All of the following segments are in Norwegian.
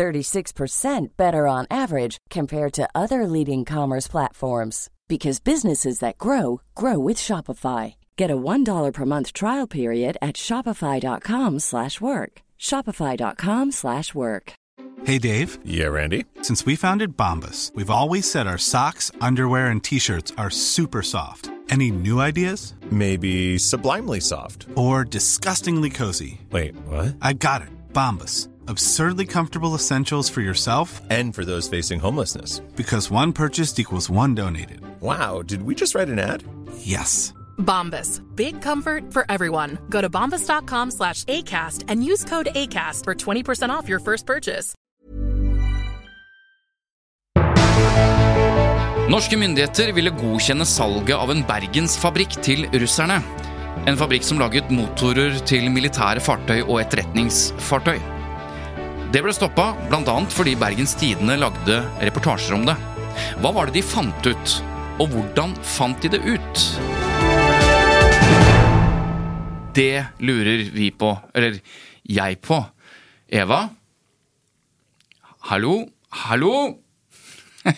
36% better on average compared to other leading commerce platforms because businesses that grow grow with Shopify. Get a $1 per month trial period at shopify.com/work. shopify.com/work. Hey Dave. Yeah, Randy. Since we founded Bombus, we've always said our socks, underwear and t-shirts are super soft. Any new ideas? Maybe sublimely soft or disgustingly cozy. Wait, what? I got it. Bombus absurdly comfortable essentials for yourself and for those facing homelessness. Because one purchased equals one donated. Wow, did we just write an ad? Yes. Bombas. Big comfort for everyone. Go to bombas.com slash ACAST and use code ACAST for 20% off your first purchase. Norske myndigheter ville godkjenne salget av en bergensfabrikk til russerne. En fabrikk som laget motorer til militære fartøy og etterretningsfartøy. Det ble stoppa bl.a. fordi Bergens Tidende lagde reportasjer om det. Hva var det de fant ut, og hvordan fant de det ut? Det lurer vi på, eller jeg på. Eva? Hallo? Hallo?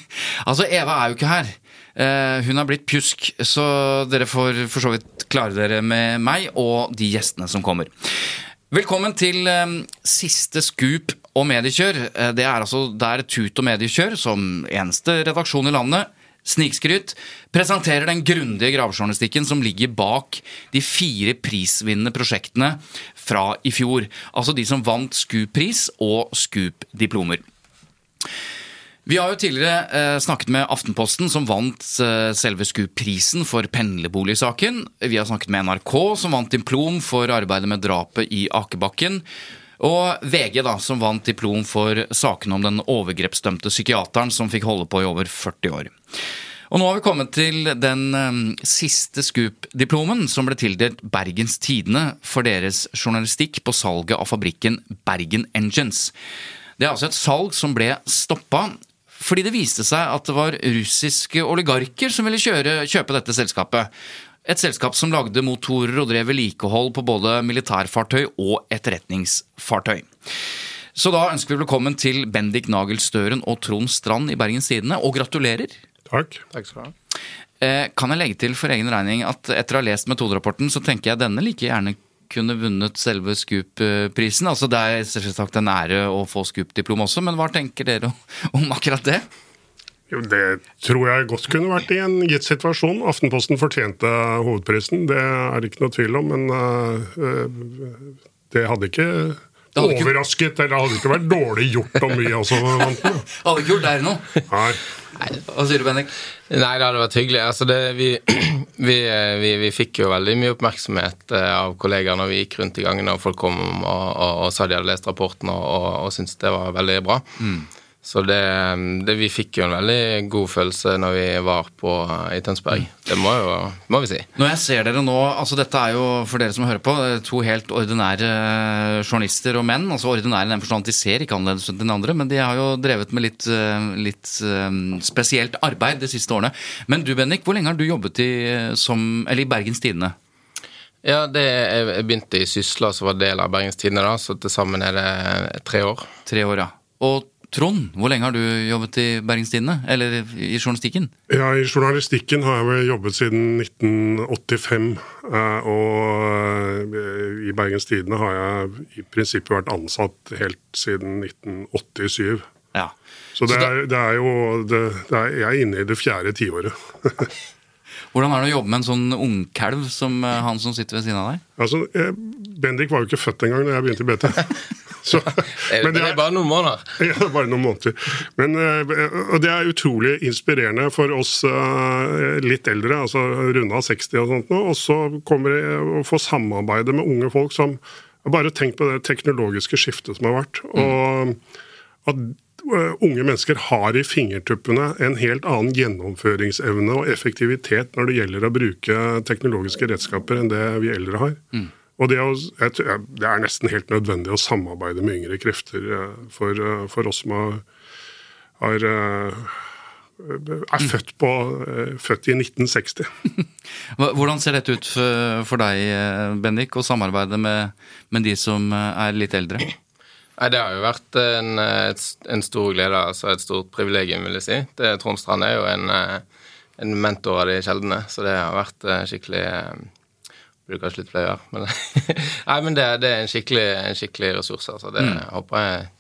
altså, Eva er jo ikke her. Uh, hun har blitt pjusk, så dere får for så vidt klare dere med meg og de gjestene som kommer. Velkommen til um, siste scoop og mediekjør. Uh, det er altså der Tut og Mediekjør, som eneste redaksjon i landet, Snikskryt presenterer den grundige gravejournalistikken som ligger bak de fire prisvinnende prosjektene fra i fjor. Altså de som vant SKUP-pris og Scoop-diplomer. Vi har jo tidligere eh, snakket med Aftenposten, som vant eh, selve SKU-prisen for pendlerboligsaken. Vi har snakket med NRK, som vant diplom for arbeidet med drapet i Akebakken. Og VG, da, som vant diplom for saken om den overgrepsdømte psykiateren som fikk holde på i over 40 år. Og nå har vi kommet til den um, siste Scoop-diplomen, som ble tildelt Bergens Tidende for deres journalistikk på salget av fabrikken Bergen Engines. Det er altså et salg som ble stoppa fordi det viste seg at det var russiske oligarker som ville kjøre, kjøpe dette selskapet. Et selskap som lagde motorer og drev vedlikehold på både militærfartøy og etterretningsfartøy. Så da ønsker vi velkommen til Bendik Nagel Støren og Trond Strand i Bergens Tidende, og gratulerer. Takk. Takk skal du ha. Eh, kan jeg legge til for egen regning at etter å ha lest metoderapporten, så tenker jeg denne like gjerne kunne vunnet selve Scoop-prisen. Altså Det er selvsagt en ære å få Scoop-diplom også, men hva tenker dere om akkurat det? Jo, Det tror jeg godt kunne vært i en gitt situasjon. Aftenposten fortjente hovedprisen, det er det ikke noe tvil om. Men uh, det hadde ikke det hadde overrasket, ikke... eller hadde ikke vært dårlig gjort om vi også vant den. hadde ikke gjort deg noe? Nei. Hva sier du, Bendik? Nei, det hadde vært hyggelig. Altså det, vi, vi, vi, vi, fikk jo veldig mye oppmerksomhet eh, av kollegaer når vi gikk rundt i gangene og folk kom og, og, og sa de hadde lest rapporten og, og, og syntes det var veldig bra. Mm. Så det, det, Vi fikk jo en veldig god følelse når vi var på, i Tønsberg. Det må, jo, må vi si. Når jeg ser dere nå, altså Dette er jo for dere som hører på, to helt ordinære journalister og menn. altså Ordinære i den forstand de ser ikke annerledes ut enn de andre, men de har jo drevet med litt, litt spesielt arbeid de siste årene. Men du Bennik, hvor lenge har du jobbet i, som, eller i Bergens Tidende? Ja, det, Jeg begynte i Sysla, som var del av Bergens Tidende, så til sammen er det tre år. Tre år, ja. Og Trond, hvor lenge har du jobbet i Bergens Tidende? Eller i journalistikken? Ja, I journalistikken har jeg vel jobbet siden 1985. Eh, og eh, i Bergens Tidende har jeg i prinsippet vært ansatt helt siden 1987. Ja. Så det, er, det er, jo det, det er, Jeg er inne i det fjerde tiåret. Hvordan er det å jobbe med en sånn ungkalv som eh, han som sitter ved siden av deg? Altså, Bendik var jo ikke født engang da jeg begynte i BT. Så, men det er bare noen måneder. Ja, bare noen måneder. Men, eh, og det er utrolig inspirerende for oss eh, litt eldre, altså runda 60 og sånt nå. Og så kommer det å få samarbeide med unge folk som Bare tenk på det teknologiske skiftet som har vært. og at unge mennesker har i fingertuppene en helt annen gjennomføringsevne og effektivitet når det gjelder å bruke teknologiske redskaper enn det vi eldre har. Mm. Og det, er, det, er nesten helt nødvendig å samarbeide med yngre krefter uh, for, uh, for oss som har, har er født, på, født, i 1960. Hvordan ser dette ut for deg, Bendik, å samarbeide med, med de som er litt eldre? Nei, Det har jo vært en, en, stor glede, altså et stort privilegium, vil jeg si. Det, Trond Strand er jo en, en, mentor av de sjeldne, så det har vært eh, skikkelig Bruker kanskje litt flere, men Nei, men det, det, er en skikkelig, en skikkelig ressurs. altså. Det mm. håper jeg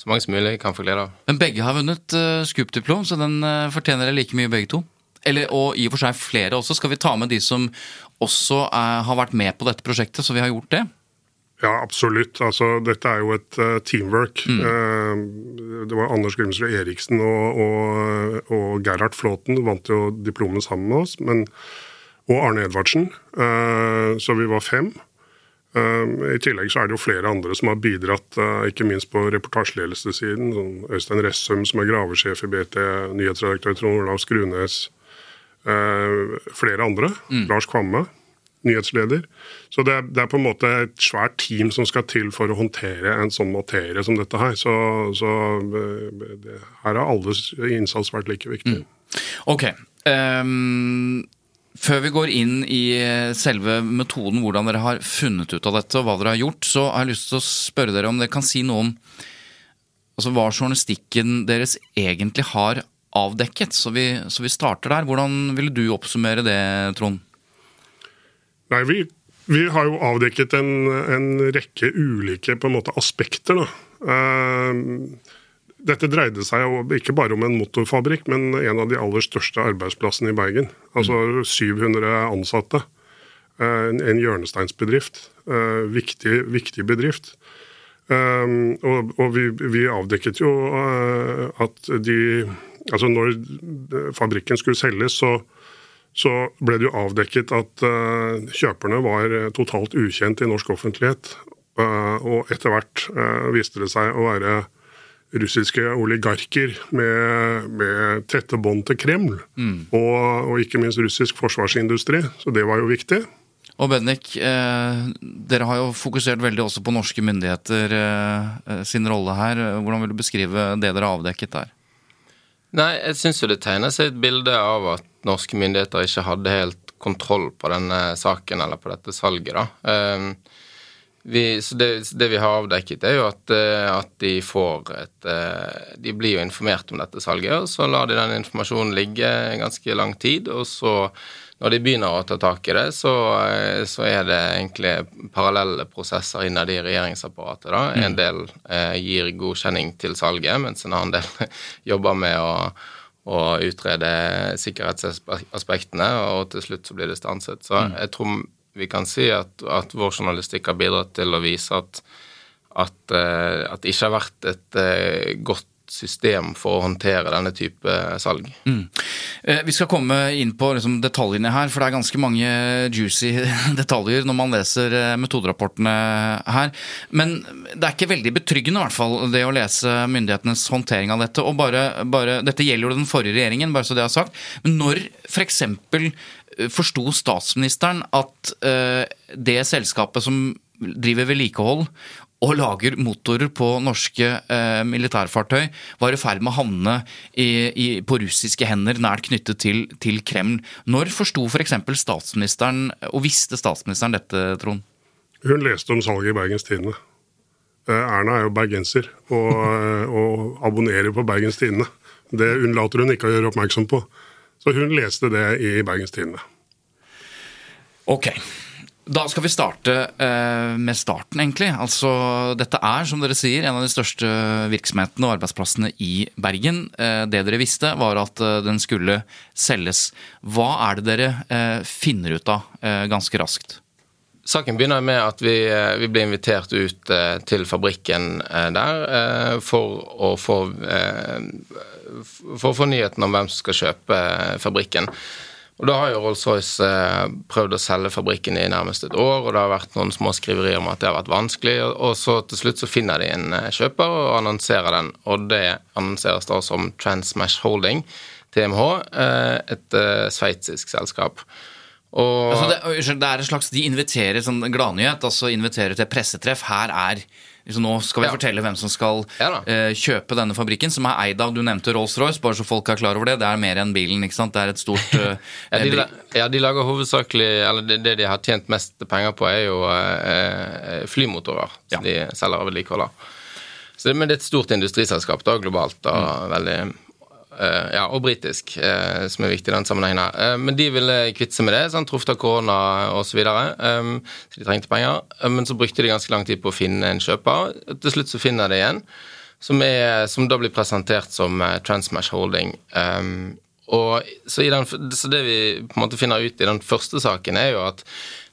så mange som mulig kan få glede av. Men begge har vunnet uh, Scoop-diplom, så den uh, fortjener dere like mye, begge to. Eller, og i og for seg flere også. Skal vi ta med de som også uh, har vært med på dette prosjektet, så vi har gjort det? Ja, absolutt. Altså, dette er jo et uh, teamwork. Mm. Uh, det var Anders Grimsrud Eriksen og, og, og Gerhard Flåten vant jo diplomet sammen med oss. Men, og Arne Edvardsen. Uh, så vi var fem. I tillegg så er det jo flere andre som har bidratt, ikke minst på reportasjeledelsessiden. Sånn Øystein Ressum, som er gravesjef i BT, nyhetsredaktør Trond Olav Skrunes. flere andre. Mm. Lars Kvamme nyhetsleder. Så det er, det er, på en måte et svært team som skal til for å håndtere en sånn materie som dette her. Så, så eh, det, her har alles innsats vært like viktig. Mm. Ok. Um, før vi går inn i selve metoden, hvordan dere har funnet ut av dette og hva dere har gjort, så har jeg lyst til å spørre dere om dere kan si noe om altså, hva journalistikken deres egentlig har avdekket. Så vi, så vi starter der. Hvordan ville du oppsummere det, Trond? Nei, vi, vi har jo avdekket en, en, rekke ulike måte, aspekter. Da. Uh, dette dreide seg jo ikke bare om en motorfabrikk, men en av de aller største arbeidsplassene i Bergen. Altså 700 ansatte. Uh, en, hjørnesteinsbedrift. Uh, viktig, viktig bedrift. Um, og, og vi, vi, avdekket jo at de Altså når fabrikken skulle selges, så så ble det jo avdekket at kjøperne var eh, totalt ukjent i norsk offentlighet. Og etter hvert viste det seg å være russiske oligarker med, med tette bånd til Kreml. Mm. Og, og, ikke minst russisk forsvarsindustri, så det var jo viktig. Og Bendik, dere har jo fokusert veldig også på norske myndigheter sin rolle her. Hvordan vil du beskrive det dere har avdekket der? Nei, jeg syns jo det tegner seg et bilde av at norske myndigheter ikke hadde helt kontroll på denne saken eller på dette salget, da. Ehm, vi, så det, det, vi har avdekket, er jo at, eh, at, de får et eh, De blir jo informert om dette salget, og så lar de den informasjonen ligge ganske lang tid, og så når de begynner å ta tak i det, så, eh, så er det egentlig parallelle prosesser innad i regjeringsapparatet. da. Mm. En del eh, gir godkjenning til salget, mens en annen del jobber med å, og utrede sikkerhetsaspektene, og til slutt så blir det stanset. Så mm. jeg tror vi kan si at, at vår journalistikk har bidratt til å vise at at, eh, at det ikke har vært et eh, godt system for å håndtere denne type salg. Mm. Eh, vi skal komme inn på liksom, detaljene her, for det er ganske mange juicy detaljer når man leser metoderapportene her. Men det er ikke veldig betryggende i hvert fall, det å lese myndighetenes håndtering av dette. og bare, bare, Dette gjelder jo den forrige regjeringen, bare så det er sagt. Men når f.eks. For eh, forsto statsministeren at uh, det selskapet som driver vedlikehold og lager motorer på norske eh, militærfartøy, var i ferd med å havne på russiske hender, nært knyttet til, til Kreml. Når forsto f.eks. For statsministeren, og visste statsministeren dette, Trond? Hun leste om salget i Bergens Tidende. Eh, Erna er jo bergenser og, eh, og abonnerer på Bergens Tidende. Det unnlater hun ikke å gjøre oppmerksom på. Så hun leste det i Bergens Tidende. Ok. Da skal vi starte eh, med starten, egentlig. Altså, dette er, som dere sier, en av de største virksomhetene og arbeidsplassene i Bergen. Eh, det dere visste, var at eh, den skulle selges. Hva er det dere eh, finner ut av eh, ganske raskt? Saken begynner med at vi, vi ble invitert ut til fabrikken der for å få, for å få nyheten om hvem som skal kjøpe fabrikken. Og da har jo Rolls-Royce eh, prøvd å selge fabrikken i nærmest et år, og det har vært noen små skriverier om at det har vært vanskelig, og, så til slutt så finner de en eh, kjøper og annonserer den, og det annonseres da som Transmash Holding, TMH, eh, et eh, sveitsisk selskap. Og Altså det, det er en slags, De inviterer sånn gladnyhet, altså inviterer til pressetreff. Her er liksom Nå skal vi Ja. fortelle hvem som skal Ja eh, kjøpe denne fabrikken, som er eid av Du nevnte Rolls-Royce, bare så folk er klar over det. Det er mer enn bilen, ikke sant? Det er et stort uh, Ja, de, ja, de lager hovedsakelig Eller det, det de har tjent mest penger på, er jo uh, flymotorer. Som de selger og vedlikeholder. Men det er et stort industriselskap da, globalt. Da, Mm. veldig, eh, ja, og britisk, eh, som er viktig i den sammenhengen. her. Eh, men de ville kvitte seg med det, sånn, truffet av korona osv. Så, videre. um, så de trengte penger. Eh, men så brukte de ganske lang tid på å finne en kjøper. Til slutt så finner de en, som, er, som da blir presentert som eh, Transmash Holding. Um, og så, den, så det vi på en måte finner ut i den første saken, er jo at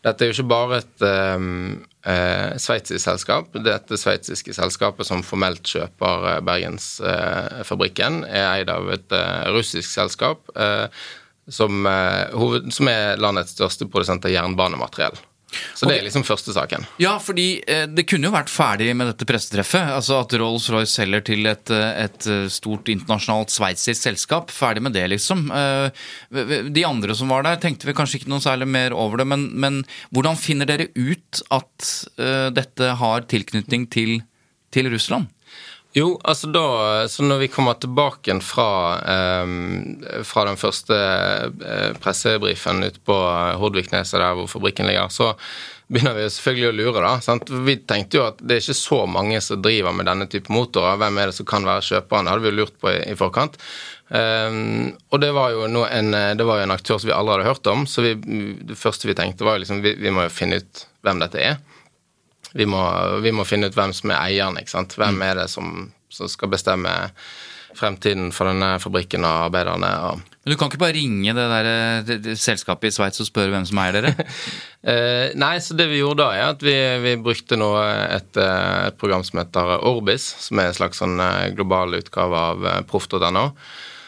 dette er jo ikke bare et um, eh, sveitsisk selskap. Dette sveitsiske selskapet som formelt kjøper eh, Bergensfabrikken, er eid av et eh, russisk selskap eh, som, eh, hoved, som er landets største produsent av jernbanemateriell. Så det er liksom første saken. Ja, fordi eh, det kunne jo vært ferdig med dette pressetreffet. Altså at Rolls-Royce selger til et, eh, et eh, stort internasjonalt sveitsisk selskap. Ferdig med det, liksom. De andre som var der, tenkte vi kanskje ikke noe særlig mer over det. Men, men hvordan finner dere ut at dette har tilknytning til, til Russland? Jo, altså da Så når vi kommer tilbake fra, um, fra den første eh, pressebrifen ute på Hordvikneset, der hvor fabrikken ligger, så begynner vi selvfølgelig å lure, da. Sant? Vi tenkte jo at det er ikke så mange som driver med denne type motorer. Hvem er det som kan være kjøperen? Det hadde vi jo lurt på i, i forkant. Um, og det var, jo en, det var jo en aktør som vi aldri hadde hørt om, så vi, det første vi tenkte, var jo liksom vi, vi må jo finne ut hvem dette er. Vi må, vi må finne ut hvem som er eieren. ikke sant? Hvem er det som, som skal bestemme fremtiden for denne fabrikken og arbeiderne? og Men Du kan ikke bare ringe det, der, det, det selskapet i Sveits og spørre hvem som eier dere? Eh, nei, så det vi gjorde da, er at vi, vi brukte nå et, eh, et program som heter Orbis, som er en slags sånn eh, global utgave av eh, proff.no.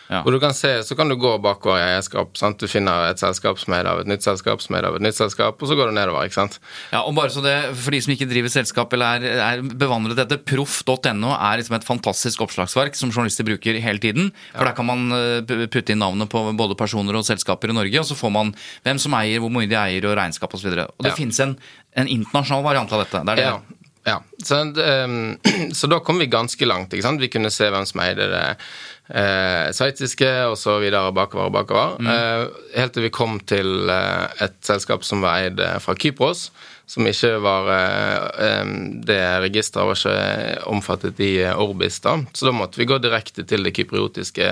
Ja. Hvor du kan se, Så kan du gå bakover i eierskap. sant? Du finner et selskap som er av et nytt selskap, som er av et nytt selskap, og så går du nedover. ikke sant? Ja, og bare så det, For de som ikke driver selskap eller er, er bevandret dette, proff.no er liksom et fantastisk oppslagsverk som journalister bruker hele tiden. For Der kan man eh, putte inn navnet på både personer og selskaper i Norge, og så får man hvem som eier, hvor mye de eier, og regnskap osv. Og, og det Ja. finnes en, en internasjonal variant av dette. Det er det. Ja. Ja. Så, ehm, så da kom vi ganske langt. ikke sant? Vi kunne se hvem som eide det eh, sveitsiske, videre bakover og bakover. Eh, helt til vi kom til eh, et selskap som var eid eh, fra Kypros. Som ikke var eh, em, Det registeret var ikke omfattet i eh, Orbis, da. Så da måtte vi gå direkte til det kypriotiske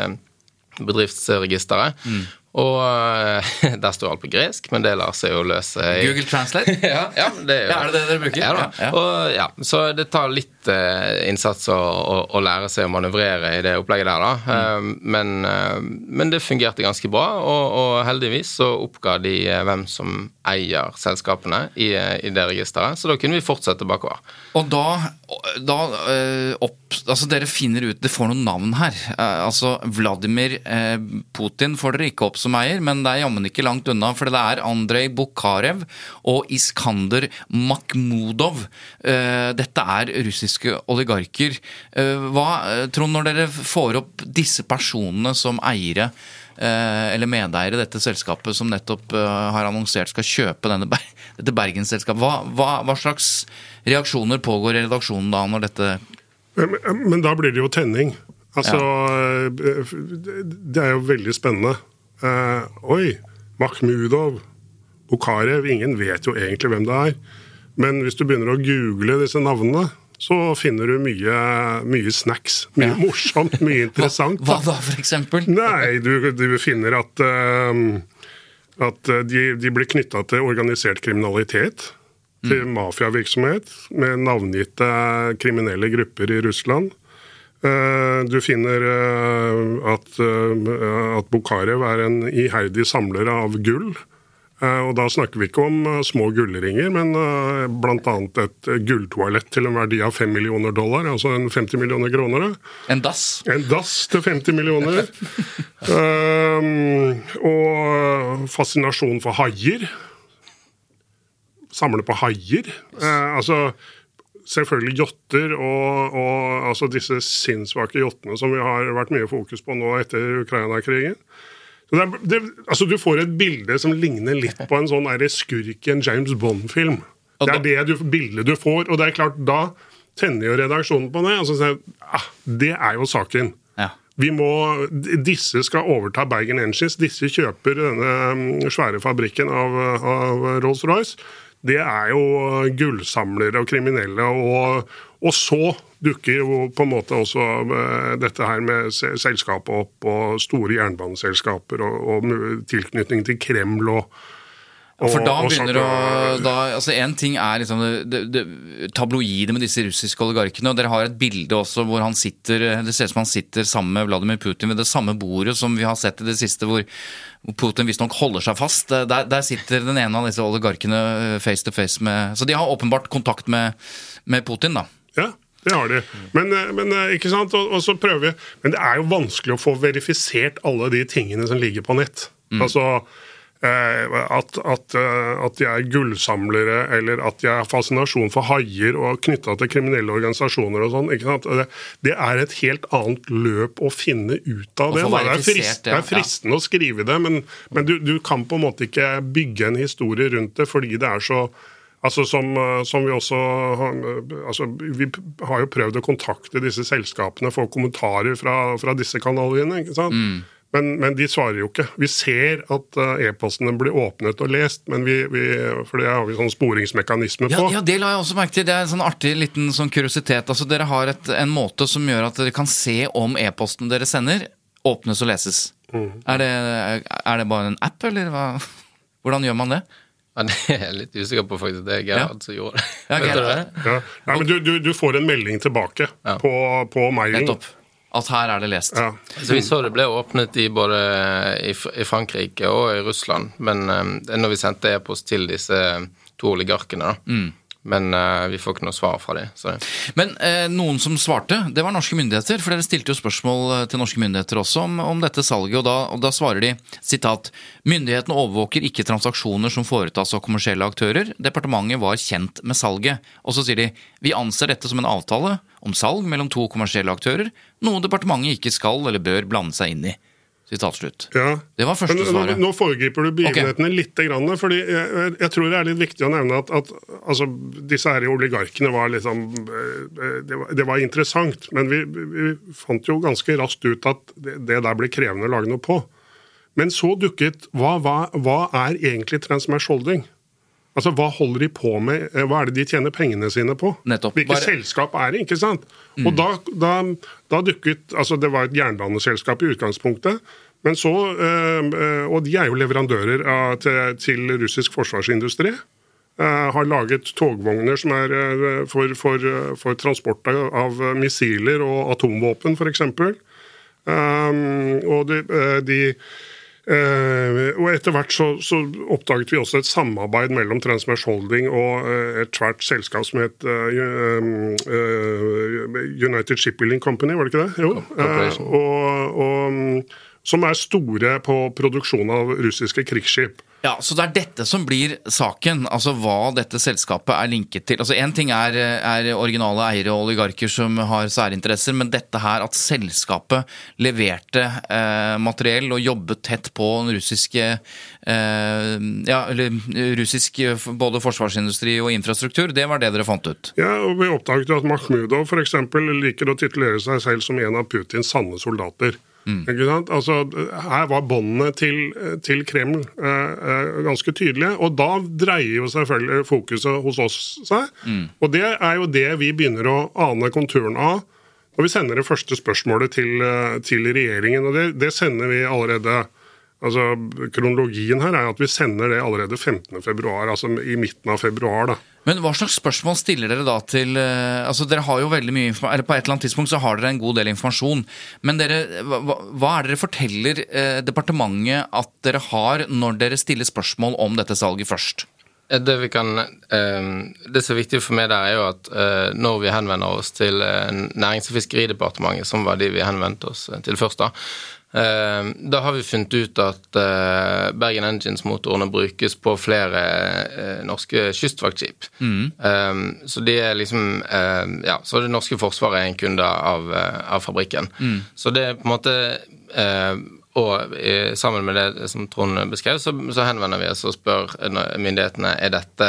bedriftsregisteret. Og eh, der står alt på gresk, men det lar seg jo løse i Google Translate? ja, ja, det er jo Ja, er det det dere bruker? Ja, ja. Og, ja, så det tar litt eh, innsats å, å, å lære seg å manøvrere i det opplegget der, da. Mm. Eh, men, eh, men det fungerte ganske bra, og, og heldigvis så oppga de eh, hvem som eier selskapene i, eh, i det registeret, så da kunne vi fortsette bakover. Og da, da øh, opp, altså Dere finner ut Det får noen navn her. Eh, altså Vladimir eh, Putin får dere ikke opp som eier, men det er jammen ikke langt unna. For det er Andrej Bukharev og Iskander Makhmudov. Eh, dette er russiske oligarker. Eh, hva, eh, Trond, når dere får opp disse personene som eiere eh, eller medeiere i dette selskapet som nettopp eh, har annonsert skal kjøpe denne, dette Bergensselskapet. Hva, hva, hva slags reaksjoner pågår i redaksjonen da når dette Men, men da blir det jo tenning. Altså, ja. Det er jo veldig spennende. Uh, oi, Makhmudov, Bukharev Ingen vet jo egentlig hvem det er. Men hvis du begynner å google disse navnene, så finner du mye, mye snacks. Mye Ja. morsomt, mye interessant. Hva da, for eksempel? Nei, du, du finner at, uh, at eh, de, de blir knytta til organisert kriminalitet. Til mafiavirksomhet med navngitte kriminelle grupper i Russland. Eh, Du finner eh, at, at Bukharev er en iherdig samler av gull. Eh, Og da snakker vi ikke om eh, små gullringer, men eh, bl.a. et gulltoalett til en verdi av 5 millioner dollar, altså en 50 millioner kroner. En dass. En dass til 50 millioner. um, og fascinasjon for haier. Samle på haier. Uh, altså selvfølgelig jotter og, og altså disse sinnssvake jottene som vi har vært mye fokus på nå etter Ukraina-krigen. Det er, det, altså Du får et bilde som ligner litt på en sånn skurken James Bond-film. Det er det du, bildet du får, og det er klart, da tenner jo redaksjonen på det. og så sier ah, Det er jo saken. Ja. Vi må, disse skal overta Bergen Engines. Disse kjøper denne mm, svære fabrikken av, av Rolls-Royce. Det er jo gullsamlere og kriminelle. Og, og så dukker jo på en måte også eh, dette her med selskapet opp, og store jernbaneselskaper, og, og tilknytning til Kreml og, og For da begynner å da, altså En ting er liksom det, det, det tabloide med disse russiske oligarkene. og Dere har et bilde også hvor han sitter Det ser ut som han sitter sammen med Vladimir Putin ved det samme bordet som vi har sett i det siste, hvor Putin visstnok holder seg fast. Der, der sitter den ene av disse oligarkene eh, face to face med Så de har åpenbart kontakt med, med Putin, da. Ja, det har de. Men, eh, men eh, ikke sant? Og, og så prøver vi Men det er jo vanskelig å få verifisert alle de tingene som ligger på nett. Altså eh, at, at, eh, at de er gullsamlere, eller at de har fascinasjon for haier og knytta til kriminelle organisasjoner og sånn. Det, det er et helt annet løp å finne ut av det. Det er, frist, det, er fristende å skrive det, men, men du, du kan på en måte ikke bygge en historie rundt det fordi det er så Altså som, eh, som vi også har, altså Vi har jo prøvd å kontakte disse selskapene, få kommentarer fra, fra disse kanalene. ikke sant? Mm. Men, men de svarer jo ikke. Vi ser at eh, e-postene blir åpnet og lest, men vi, vi, for det har vi sånn sporingsmekanisme på. ja, det la jeg også merke til. Det er en sånn artig liten sånn kuriositet. Altså, dere har et, en måte som gjør at dere kan se om e-posten dere sender, åpnes og leses. Mm. Er, det, er det bare en app, eller hva? Hvordan gjør man det? Ja, det er jeg litt usikker på, faktisk. Det er Gerhard som gjorde det. Ja, Vet du Gerhard. det? Ja. Nei, men du, du, du får en melding tilbake Ja. på, på mailen. Nettopp. At her er det lest. Ja. Så Vi så det ble åpnet i både i, i Frankrike og i Russland. Men um, når vi sendte e-post til disse to oligarkene, da. Men uh, vi får ikke noe svar fra dem. Men uh, noen som svarte, det var norske myndigheter. For dere stilte jo spørsmål eh, til norske myndigheter også om, om dette salget, og da, og da svarer de sitat Myndighetene overvåker ikke transaksjoner som foretas av kommersielle aktører. Departementet var kjent med salget. Og så sier de vi anser dette som en avtale om salg mellom to kommersielle aktører, noe departementet ikke skal eller bør blande seg inn i. Ja. Det var første Men nå- svaret. Nå foregriper du begivenhetene litt. Grann, fordi jeg, jeg, tror det er litt viktig å nevne at, at altså, disse her oligarkene var liksom eh, det var, det var interessant, men vi, vi fant jo ganske raskt ut at det, det der ble krevende å lage noe på. Men så dukket hva, hva, hva er egentlig Transmash Holding? Altså, Hva holder de på med? Eh, Hva er det de tjener pengene sine på? Nettopp. Hvilket Bare- selskap er det? ikke sant? Og da, da, da dukket altså Det var et jernbaneselskap i utgangspunktet. Men så, eh, eh, Og de er jo leverandører av, til, til russisk forsvarsindustri. Har laget togvogner som er for, for, for transport av, missiler og atomvåpen, f.eks. Um, og de, de og etter hvert så, så oppdaget vi også et samarbeid mellom Transmash Holding og eh, et svært selskap som het eh, eh, United Shipbuilding Company, var det ikke det? Jo. Eh, og, og, mm, som er store på produksjon av russiske krigsskip. Ja, Så det er dette som blir saken, altså hva dette selskapet er linket til. Altså Én ting er, er originale eiere og oligarker som har særinteresser, men dette her at selskapet leverte eh, materiell og jobbet tett på den russiske eh, ja, eller russisk eh, både forsvarsindustri og infrastruktur, det var det dere fant ut. Ja, og Vi oppdaget at Makhmudov eksempel, liker å titulere seg selv som en av Putins sanne soldater. Sant? Altså, her var båndene til, til Kreml eh, eh, ganske tydelige. Og da dreier jo selvfølgelig fokuset hos oss seg. Og det er jo det vi begynner å ane konturen av når vi sender det første spørsmålet til, eh, til regjeringen. Og det, det sender vi allerede Altså, Kronologien her er at vi sender det allerede 15. februar, altså i midten av februar. da. Men hva slags spørsmål stiller dere da til eh, altså Dere har jo veldig mye informasjon, eller På et eller annet tidspunkt så har dere en god del informasjon. Men dere, hva, hva- er det dere forteller eh, departementet at dere har når dere stiller spørsmål om dette salget først? Eh, Det, vi kan, eh, det som er viktig for meg der, er jo at eh, når vi henvender oss til eh, Nærings- og fiskeridepartementet, som var de vi henvendte oss til først, da, da har vi funnet ut at eh, Bergen Engines-motorene brukes på flere eh, norske kystvaktskip. Eh, så de er liksom eh, Ja, så det norske forsvaret er en kunde av, eh, av fabrikken. Så det er på en måte eh, og eh, sammen med det som Trond beskrev, så, så henvender vi oss og spør eh, myndighetene er dette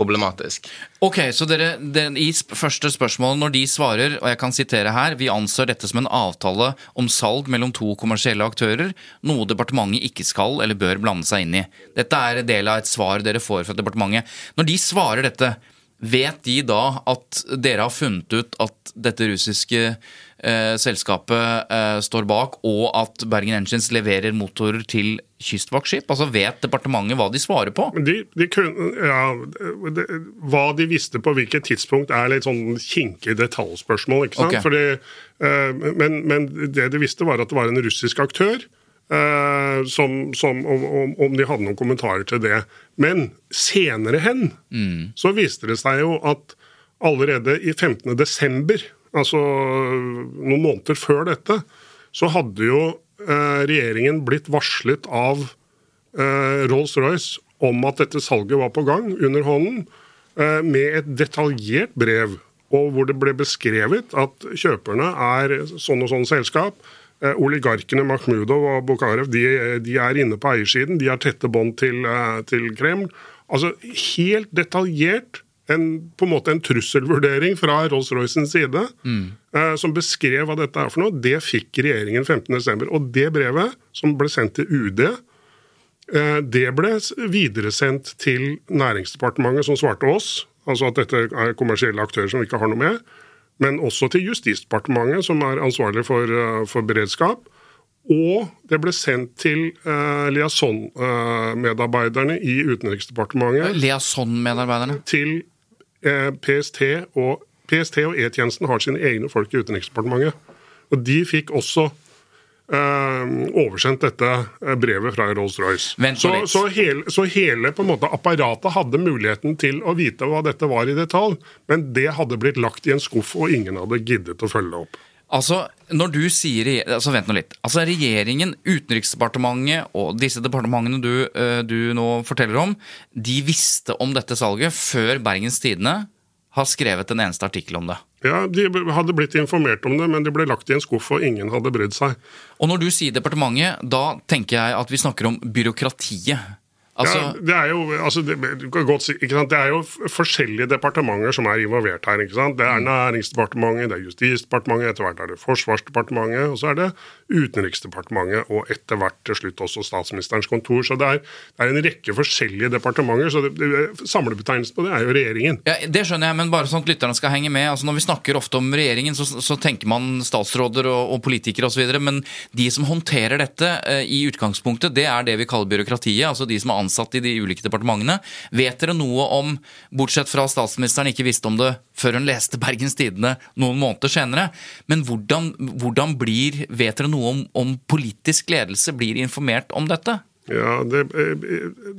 problematisk. Ok, så dere, den, I første spørsmål, når de svarer, og jeg kan sitere her, vi anser dette som en avtale om salg mellom to kommersielle aktører, noe departementet ikke skal eller bør blande seg inn i. Dette er en del av et svar dere får fra departementet. Når de svarer dette, vet de da at dere har funnet ut at dette russiske eh, selskapet eh, står bak, og at Bergen Engines leverer motorer til kystvaktskip? Altså Vet departementet hva de svarer på? De, de kunne, ja, de, hva de visste på hvilket tidspunkt er litt sånn kinkig detaljspørsmål. ikke sant? Okay. Fordi, eh, men, men det de visste, var at det var en russisk aktør. Eh, som, som, om, om, de hadde noen kommentarer til det. Men senere hen så viste det seg jo at allerede i 15. desember, altså noen måneder før dette, så hadde jo eh, regjeringen blitt varslet av eh, Rolls-Royce om at dette salget var på gang under hånden, eh, med et detaljert brev, og hvor det ble beskrevet at kjøperne er sånn og sånn selskap. Eh, oligarkene Makhmudov og Bukharev de, de er inne på eiersiden, de har tette bånd til, eh, til Kreml. Altså helt detaljert en, på en måte en trusselvurdering fra Rolls-Roycens side, eh, som beskrev hva dette er for noe. Det fikk regjeringen 15.12. Og det brevet, som ble sendt til UD, eh, det ble videresendt til Næringsdepartementet, som svarte oss, altså at dette er kommersielle aktører som vi ikke har noe med, men også til Justisdepartementet, som er ansvarlig for, eh, for beredskap. Og det ble sendt til uh, liaison-medarbeiderne i Utenriksdepartementet Liaison-medarbeiderne. til uh, PST og PST og E-tjenesten har sine egne folk i Utenriksdepartementet. Og de fikk også eh, oversendt dette eh, brevet fra Rolls-Royce. Så, så, så hele på en måte apparatet hadde muligheten til å vite hva dette var i detalj, men det hadde blitt lagt i en skuff, og ingen hadde giddet å følge det opp. Altså, når du sier altså Vent nå litt. Altså, Regjeringen, Utenriksdepartementet og disse departementene du, eh, du nå forteller om, de visste om dette salget før Bergens Tidende har skrevet en eneste artikkel om det. Ja, De hadde blitt informert om det, men de ble lagt i en skuff, og ingen hadde brydd seg. Og når du sier departementet, da tenker jeg at vi snakker om byråkratiet. Altså, ja, det er jo, altså, det, du kan godt si, ikke sant? det er jo forskjellige departementer som er involvert her. ikke sant? Det er Næringsdepartementet, det er Justisdepartementet, etter hvert er det Forsvarsdepartementet, og så er det Utenriksdepartementet, og etter hvert til slutt også Statsministerens kontor. Så det er, det er en rekke forskjellige departementer. så det, det, Samlebetegnelsen på det er jo regjeringen. Ja, Det skjønner jeg, men bare sånn at lytterne skal henge med. Altså Når vi snakker ofte om regjeringen, så, så tenker man statsråder og, og politikere osv. Men de som håndterer dette eh, i utgangspunktet, det er det vi kaller byråkratiet. Altså de som er ansatt i de ulike departementene. Vet dere noe om, bortsett fra statsministeren ikke visste om det før hun leste Bergens Tidende noen måneder senere, men hvordan, hvordan blir Vet dere noe om, om politisk ledelse blir informert om dette? Ja, det, eh,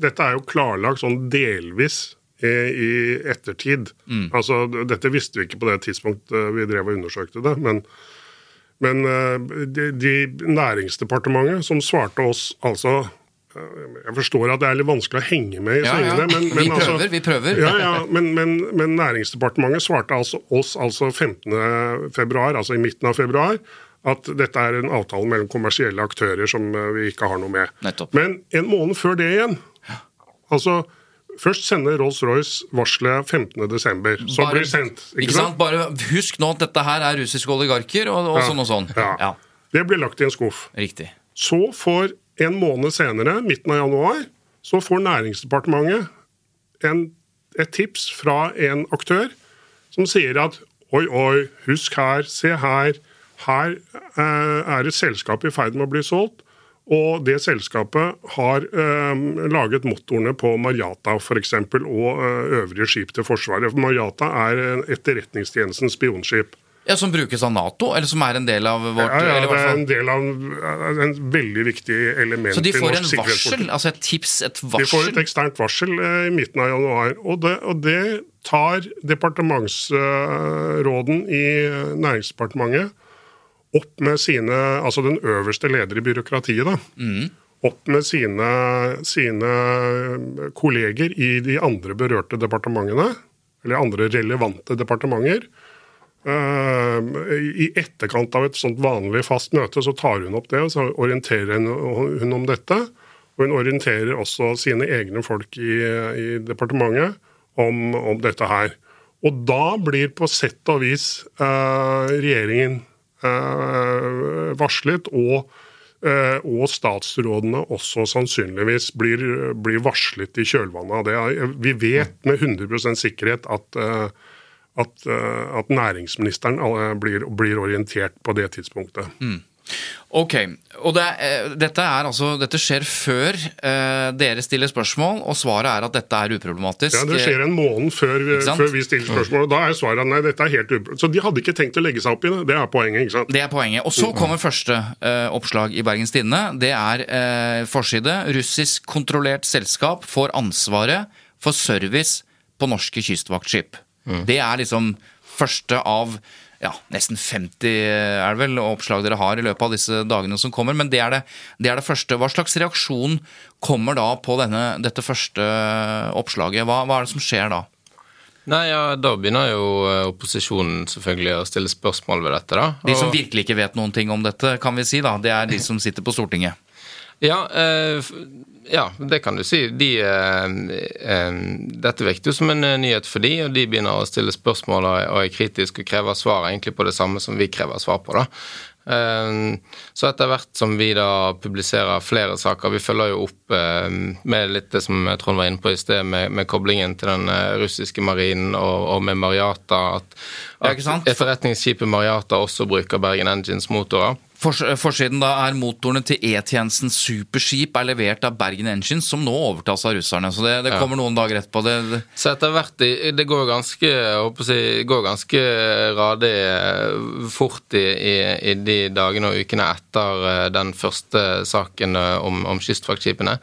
Dette er jo klarlagt sånn delvis eh, i ettertid. Altså, Dette visste vi ikke på det tidspunktet vi drev og undersøkte det. Men, men eh, de, de Næringsdepartementet som svarte oss altså eh, Jeg forstår at det er litt vanskelig å henge med i Ja, ja. Men, Men, Vi prøver, altså, prøver, vi prøver. Ja, ja, men, men, men Næringsdepartementet svarte altså oss altså 15. februar, altså i midten av februar, at dette er en avtale mellom kommersielle aktører som eh, vi ikke har noe med. Nettopp. Men en måned før det igjen Altså, Først sender Rolls-Royce varselet 15.12., som blir sendt. Ikke sant? Bare husk nå at dette her er russiske oligarker, og, og sånn og sånn. Det blir lagt i en skuff. Riktig. Så får en måned senere, midten av januar, så får Næringsdepartementet en, et tips fra en aktør som sier at oi, oi, husk her, se her, her eh, er et selskap i ferd med å bli solgt, Og det selskapet har eh, laget motorene på Marjata f.eks. og eh, øvrige skip til Forsvaret. Marjata er etterretningstjenestens spionskip. Ja, Som brukes av Nato, eller som er en del av vårt Ja, ja, det er en del av en veldig viktig element i norsk sikkerhetspolitikk. Så de får en varsel, altså et tips, et varsel? De får et eksternt varsel eh, i midten av januar. Og det, og det tar departementsråden i eh, Næringsdepartementet opp med sine Altså den øverste leder i byråkratiet, da. Opp med sine, sine kolleger i de andre berørte departementene. Eller andre relevante departementer. Eh, I etterkant av et sånt vanlig fast møte så tar hun opp det, og så orienterer hun om dette. Og hun orienterer også sine egne folk i, i departementet om, om dette her. Og da blir på sett og vis eh, regjeringen eh, varslet, og, eh, og statsrådene også sannsynligvis blir, blir varslet i kjølvannet av det. Vi vet med 100 sikkerhet at, eh, at, eh, at næringsministeren eh, blir, blir orientert på det tidspunktet. Ok, og det, eh, dette, er altså, dette skjer før eh, dere stiller spørsmål, og svaret er at dette er uproblematisk. Ja, Det skjer en måned før, før vi stiller spørsmål. og Da er svaret nei, dette er helt uproblematisk. Så de hadde ikke tenkt å legge seg opp i det. Det er poenget. ikke sant? Det er poenget. Og så kommer første eh, oppslag i Bergens Tidende. Det er eh, forside. Russisk kontrollert selskap får ansvaret for service på norske kystvaktskip. Det er liksom første av ja, nesten 50 er det vel, oppslag dere har i løpet av disse dagene som kommer. Men det er det, det, er det første. Hva slags reaksjon kommer da på denne, dette første oppslaget? Hva, hva er det som skjer da? Nei, ja, Da begynner jo eh, opposisjonen selvfølgelig å stille spørsmål ved dette. da. De som virkelig ikke vet noen ting om dette, kan vi si da, det er de som sitter på Stortinget. Ja, eh, ja, det kan du si. De, eh, eh, dette virket jo som en nyhet for de, og de begynner å stille spørsmål og, er kritiske og krever svar egentlig på det samme som vi krever svar på. da. Så etter hvert som vi da publiserer flere saker Vi følger jo opp med litt det som Trond var inne på i sted, med, med koblingen til den russiske marinen og, og med Mariata. At, at etterretningsskipet Mariata også bruker Bergen Engines motorer. Fors forsiden da er motorene til E-tjenesten superskip er levert av Bergen Engines, som nå overtas av russerne. Så det, det kommer noen dager etterpå. Det, det, Så etter hvert Det går ganske jeg går ganske radig eh, fort i, i, de dagene og ukene etter eh, den første saken eh, om, om kystvaktskipene.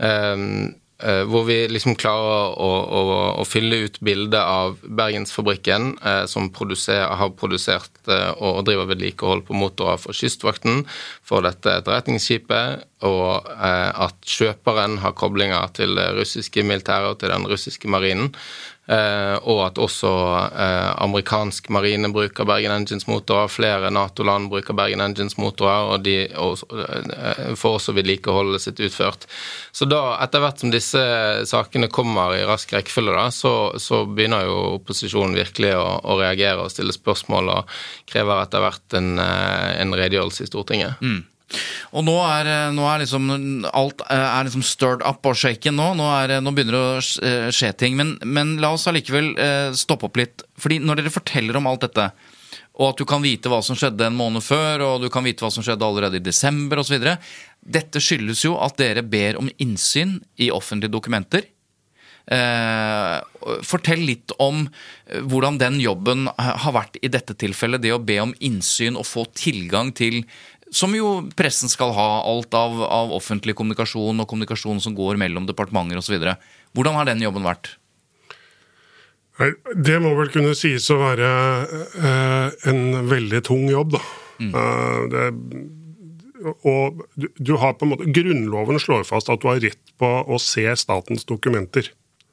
Um, eh, hvor vi liksom klarer å, å, å fylle ut bildet av Bergensfabrikken, eh, som har produsert eh, og driver vedlikehold på motorer for Kystvakten, for dette etterretningsskipet, og eh, at kjøperen har koblinger til det russiske militæret og til den russiske marinen. Eh, og at også eh, amerikansk marine bruker Bergen Engines motorer. Flere Nato-land bruker Bergen Engines motorer, og de eh, får også vedlikeholdet sitt utført. Så da, etter hvert som disse sakene kommer i rask rekkefølge, da, så, så begynner jo opposisjonen virkelig å, å reagere og stille spørsmål, og krever etter hvert en, en redegjørelse i Stortinget. Og nå er, nå er liksom alt er liksom stirred up og shaken nå. Nå, er, nå begynner det å skje ting. Men, men la oss allikevel eh, stoppe opp litt. Fordi når dere forteller om alt dette, og at du kan vite hva som skjedde en måned før, og du kan vite hva som skjedde allerede i desember osv. Dette skyldes jo at dere ber om innsyn i offentlige dokumenter. Eh, fortell litt om eh, hvordan den jobben har vært i dette tilfellet. Det å be om innsyn og få tilgang til som jo pressen skal ha, alt av, av offentlig kommunikasjon og kommunikasjon som går mellom departementer osv. Hvordan har den jobben vært? Det må vel kunne sies å være eh, en veldig tung jobb, da. Eh, det, og du, har på en måte Grunnloven slår fast at du har rett på å se statens dokumenter.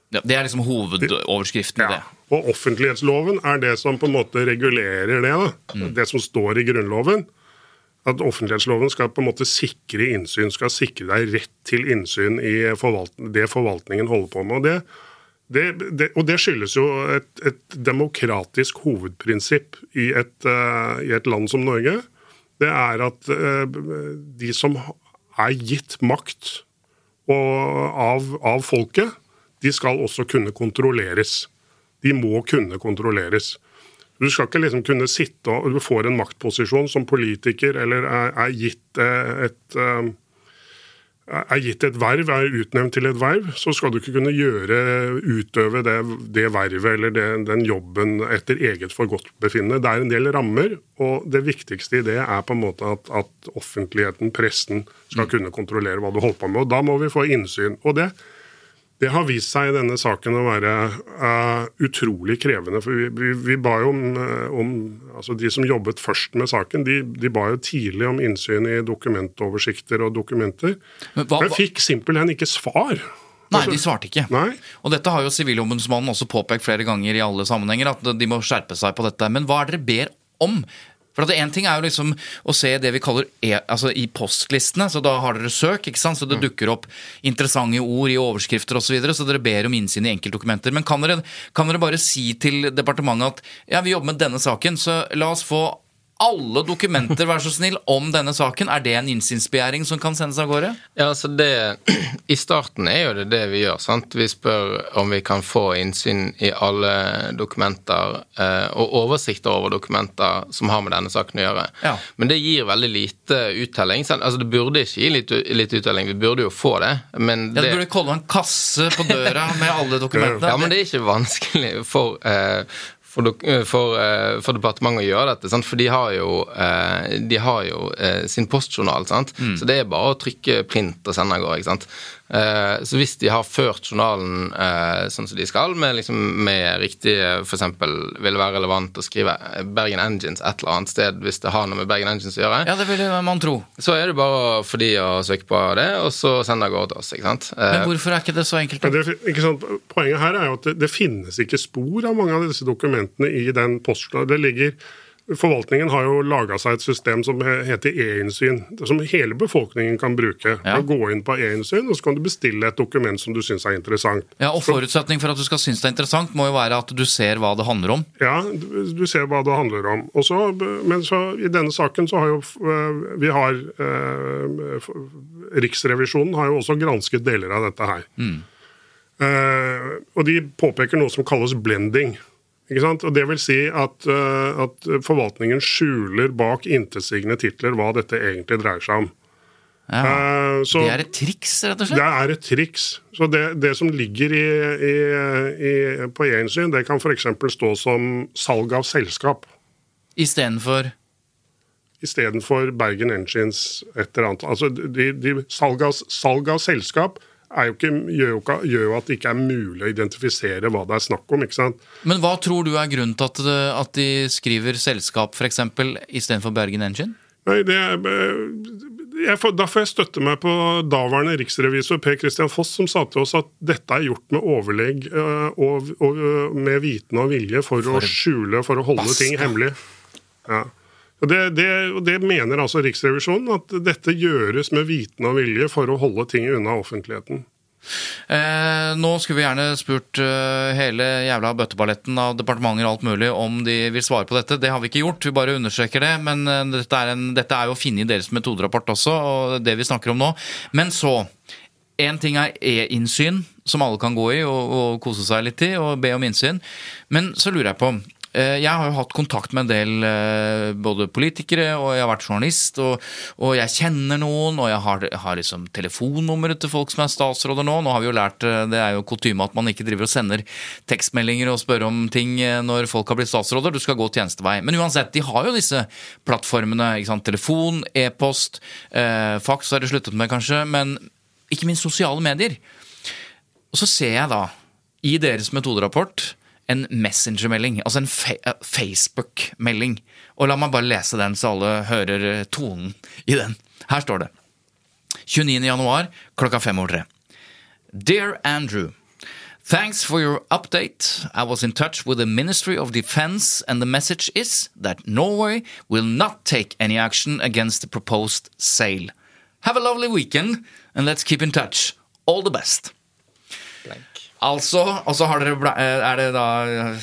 Ja, det er liksom hovedoverskriften i det. Og offentlighetsloven er det som på en måte regulerer det. Da. Det som står i Grunnloven. At offentlighetsloven skal på en måte sikre innsyn, skal sikre deg rett til innsyn i forvaltning, det forvaltningen holder på med. Og det, det, det, og det skyldes jo et, et demokratisk hovedprinsipp i et, uh, i et land som Norge. Det er at uh, de som er gitt makt og av, av folket, de skal også kunne kontrolleres. De må kunne kontrolleres. Du skal ikke liksom kunne sitte og Du får en maktposisjon som politiker eller er, er gitt eh, et, eh, er gitt et verv, er utnevnt til et verv, så skal du ikke kunne gjøre, utøve det, det vervet eller det, den jobben etter eget forgodtbefinnende. Det er en del rammer, og det viktigste i det er på en måte at, at offentligheten, pressen, skal kunne kontrollere hva du holder på med. og Da må vi få innsyn. og det det har vist seg i denne saken å være uh, utrolig krevende. for Vi, vi, vi ba jo om, uh, om, altså De som jobbet først med saken, de, de, ba jo tidlig om innsyn i dokumentoversikter og dokumenter. Men, hva, Men fikk simpelthen ikke svar. Nei, de svarte ikke. Nei. Og dette har jo Sivilombudsmannen også påpekt flere ganger i alle sammenhenger, at de må skjerpe seg på dette. Men hva er det dere ber om? For at En ting er jo liksom å se det vi kaller e, altså i postlistene. så Da har dere søk, ikke sant? så det mm. dukker opp interessante ord i overskrifter osv. Så, videre, så dere ber om innsyn i enkeltdokumenter. Men kan dere, kan dere bare si til departementet at ja, vi jobber med denne saken, så la oss få alle dokumenter, vær så snill, om denne saken. Er det en innsynsbegjæring som kan sendes av gårde? Ja, altså det, I starten er jo det det vi gjør. sant? Vi spør om vi kan få innsyn i alle dokumenter eh, og oversikter over dokumenter som har med denne saken å gjøre. Ja. Men det gir veldig lite uttelling. Altså Det burde ikke gi litt, litt uttelling, vi burde jo få det. Men ja, Du burde komme en kasse på døra med alle dokumentene. Ja, men det er ikke vanskelig for, eh, for, eh, for, eh, for, departementet å gjøre dette. Sant? For de har jo, eh, de har jo sin postjournal, mm. så det er bare å trykke plint og sende av gårde. Eh, så hvis de har ført journalen eh, sånn som de skal, med, liksom, med riktig F.eks. vil det være relevant å skrive Bergen Engines et eller annet sted hvis det har noe med Bergen Engines å gjøre. Ja, det vil man tro. Så er det bare for de å søke på det, og så sende av gårde til oss. ikke sant? Eh, Men hvorfor er ikke det så enkelt? Det, ikke sant? Poenget her er jo at det, det, finnes ikke spor av mange av disse dokumentene i den postjournalen. Det ligger Forvaltningen har jo laga seg et system som heter e-innsyn, som hele befolkningen kan bruke. Ja. Gå inn på e-innsyn, og så kan du bestille et dokument som du syns er interessant. Ja, og Forutsetning for at du skal synes det er interessant, må jo være at du ser hva det handler om. Ja, du ser hva det handler om. Også, men så, i denne saken så har jo eh, vi har eh, Riksrevisjonen har jo også gransket deler av dette her. Mm. Eh, og de påpeker noe som kalles blending. Og Det vil si at, uh, at forvaltningen skjuler bak intetsigende titler hva dette egentlig dreier seg om. Ja, uh, så, det er et triks, rett og slett? Det er et triks. Så det, det som ligger i, i, i, på gjensyn, det kan f.eks. stå som salg av selskap. Istedenfor? Istedenfor Bergen Engines et eller annet. Altså, de, de, salg, av, salg av selskap jo ikke, gjør, jo ikke, gjør, jo at det ikke er mulig å identifisere hva det er snakk om. ikke sant? Men hva tror du er grunnen til at, at de skriver selskap f.eks. istedenfor Bergen Engine? Nei, det er, jeg, Da får jeg støtte meg på daværende riksrevisor Per Christian Foss, som sa til oss at dette er gjort med overlegg øh, og, og med viten og vilje for, for å skjule, for å holde Baska. ting hemmelig. Ja. Det, det, det, mener altså Riksrevisjonen, at dette gjøres med viten og vilje for å holde ting unna offentligheten. Eh, nå skulle vi gjerne spurt eh, hele jævla bøtteballetten av departementer og alt mulig om de vil svare på dette. Det har vi ikke gjort, vi bare understreker det. Men eh, dette, er en, dette, er jo å finne i deres metoderapport også, og det vi snakker om nå. Men så Én ting er e-innsyn, som alle kan gå i og, og kose seg litt i, og be om innsyn. Men så lurer jeg på jeg har jo hatt kontakt med en del eh, både politikere, og jeg har vært journalist, og, og jeg kjenner noen, og jeg har, har liksom telefonnummeret til folk som er statsråder nå. Nå har vi jo lært, eh, Det er jo kutyme at man ikke driver og sender tekstmeldinger og spør om ting når folk har blitt statsråder. Du skal gå tjenestevei. Men uansett, de har jo disse plattformene. Telefon, e-post, eh, faks har de sluttet med kanskje, men ikke minst sosiale medier. Og så ser jeg da, i deres metoderapport en Messenger-melding, altså en fa Facebook-melding. Og la meg bare lese den, så alle hører eh, tonen i den. Her står det. 29. januar klokka fem over tre. Dear Andrew. Thanks for your update. I was in touch with the Ministry of Defense, and the message is that Norway will not take any action against the proposed sale. Have a lovely weekend, and let's keep in touch. All the best. Altså, og så har dere, eh, er det da,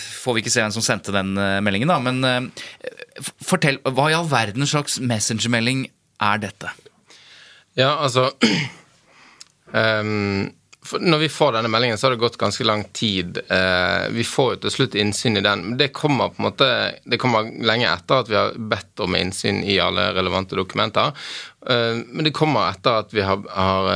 får vi ikke se hvem som sendte den eh, meldingen, da, men eh, fortell, hva i all verden slags messengermelding er dette? Ja, altså um, når vi får denne meldingen, så har det gått ganske lang tid. Eh, vi får jo til slutt innsyn i den. Men det kommer på en måte, det kommer lenge etter at vi har bedt om innsyn i alle relevante dokumenter. Eh, men det kommer etter at vi har, har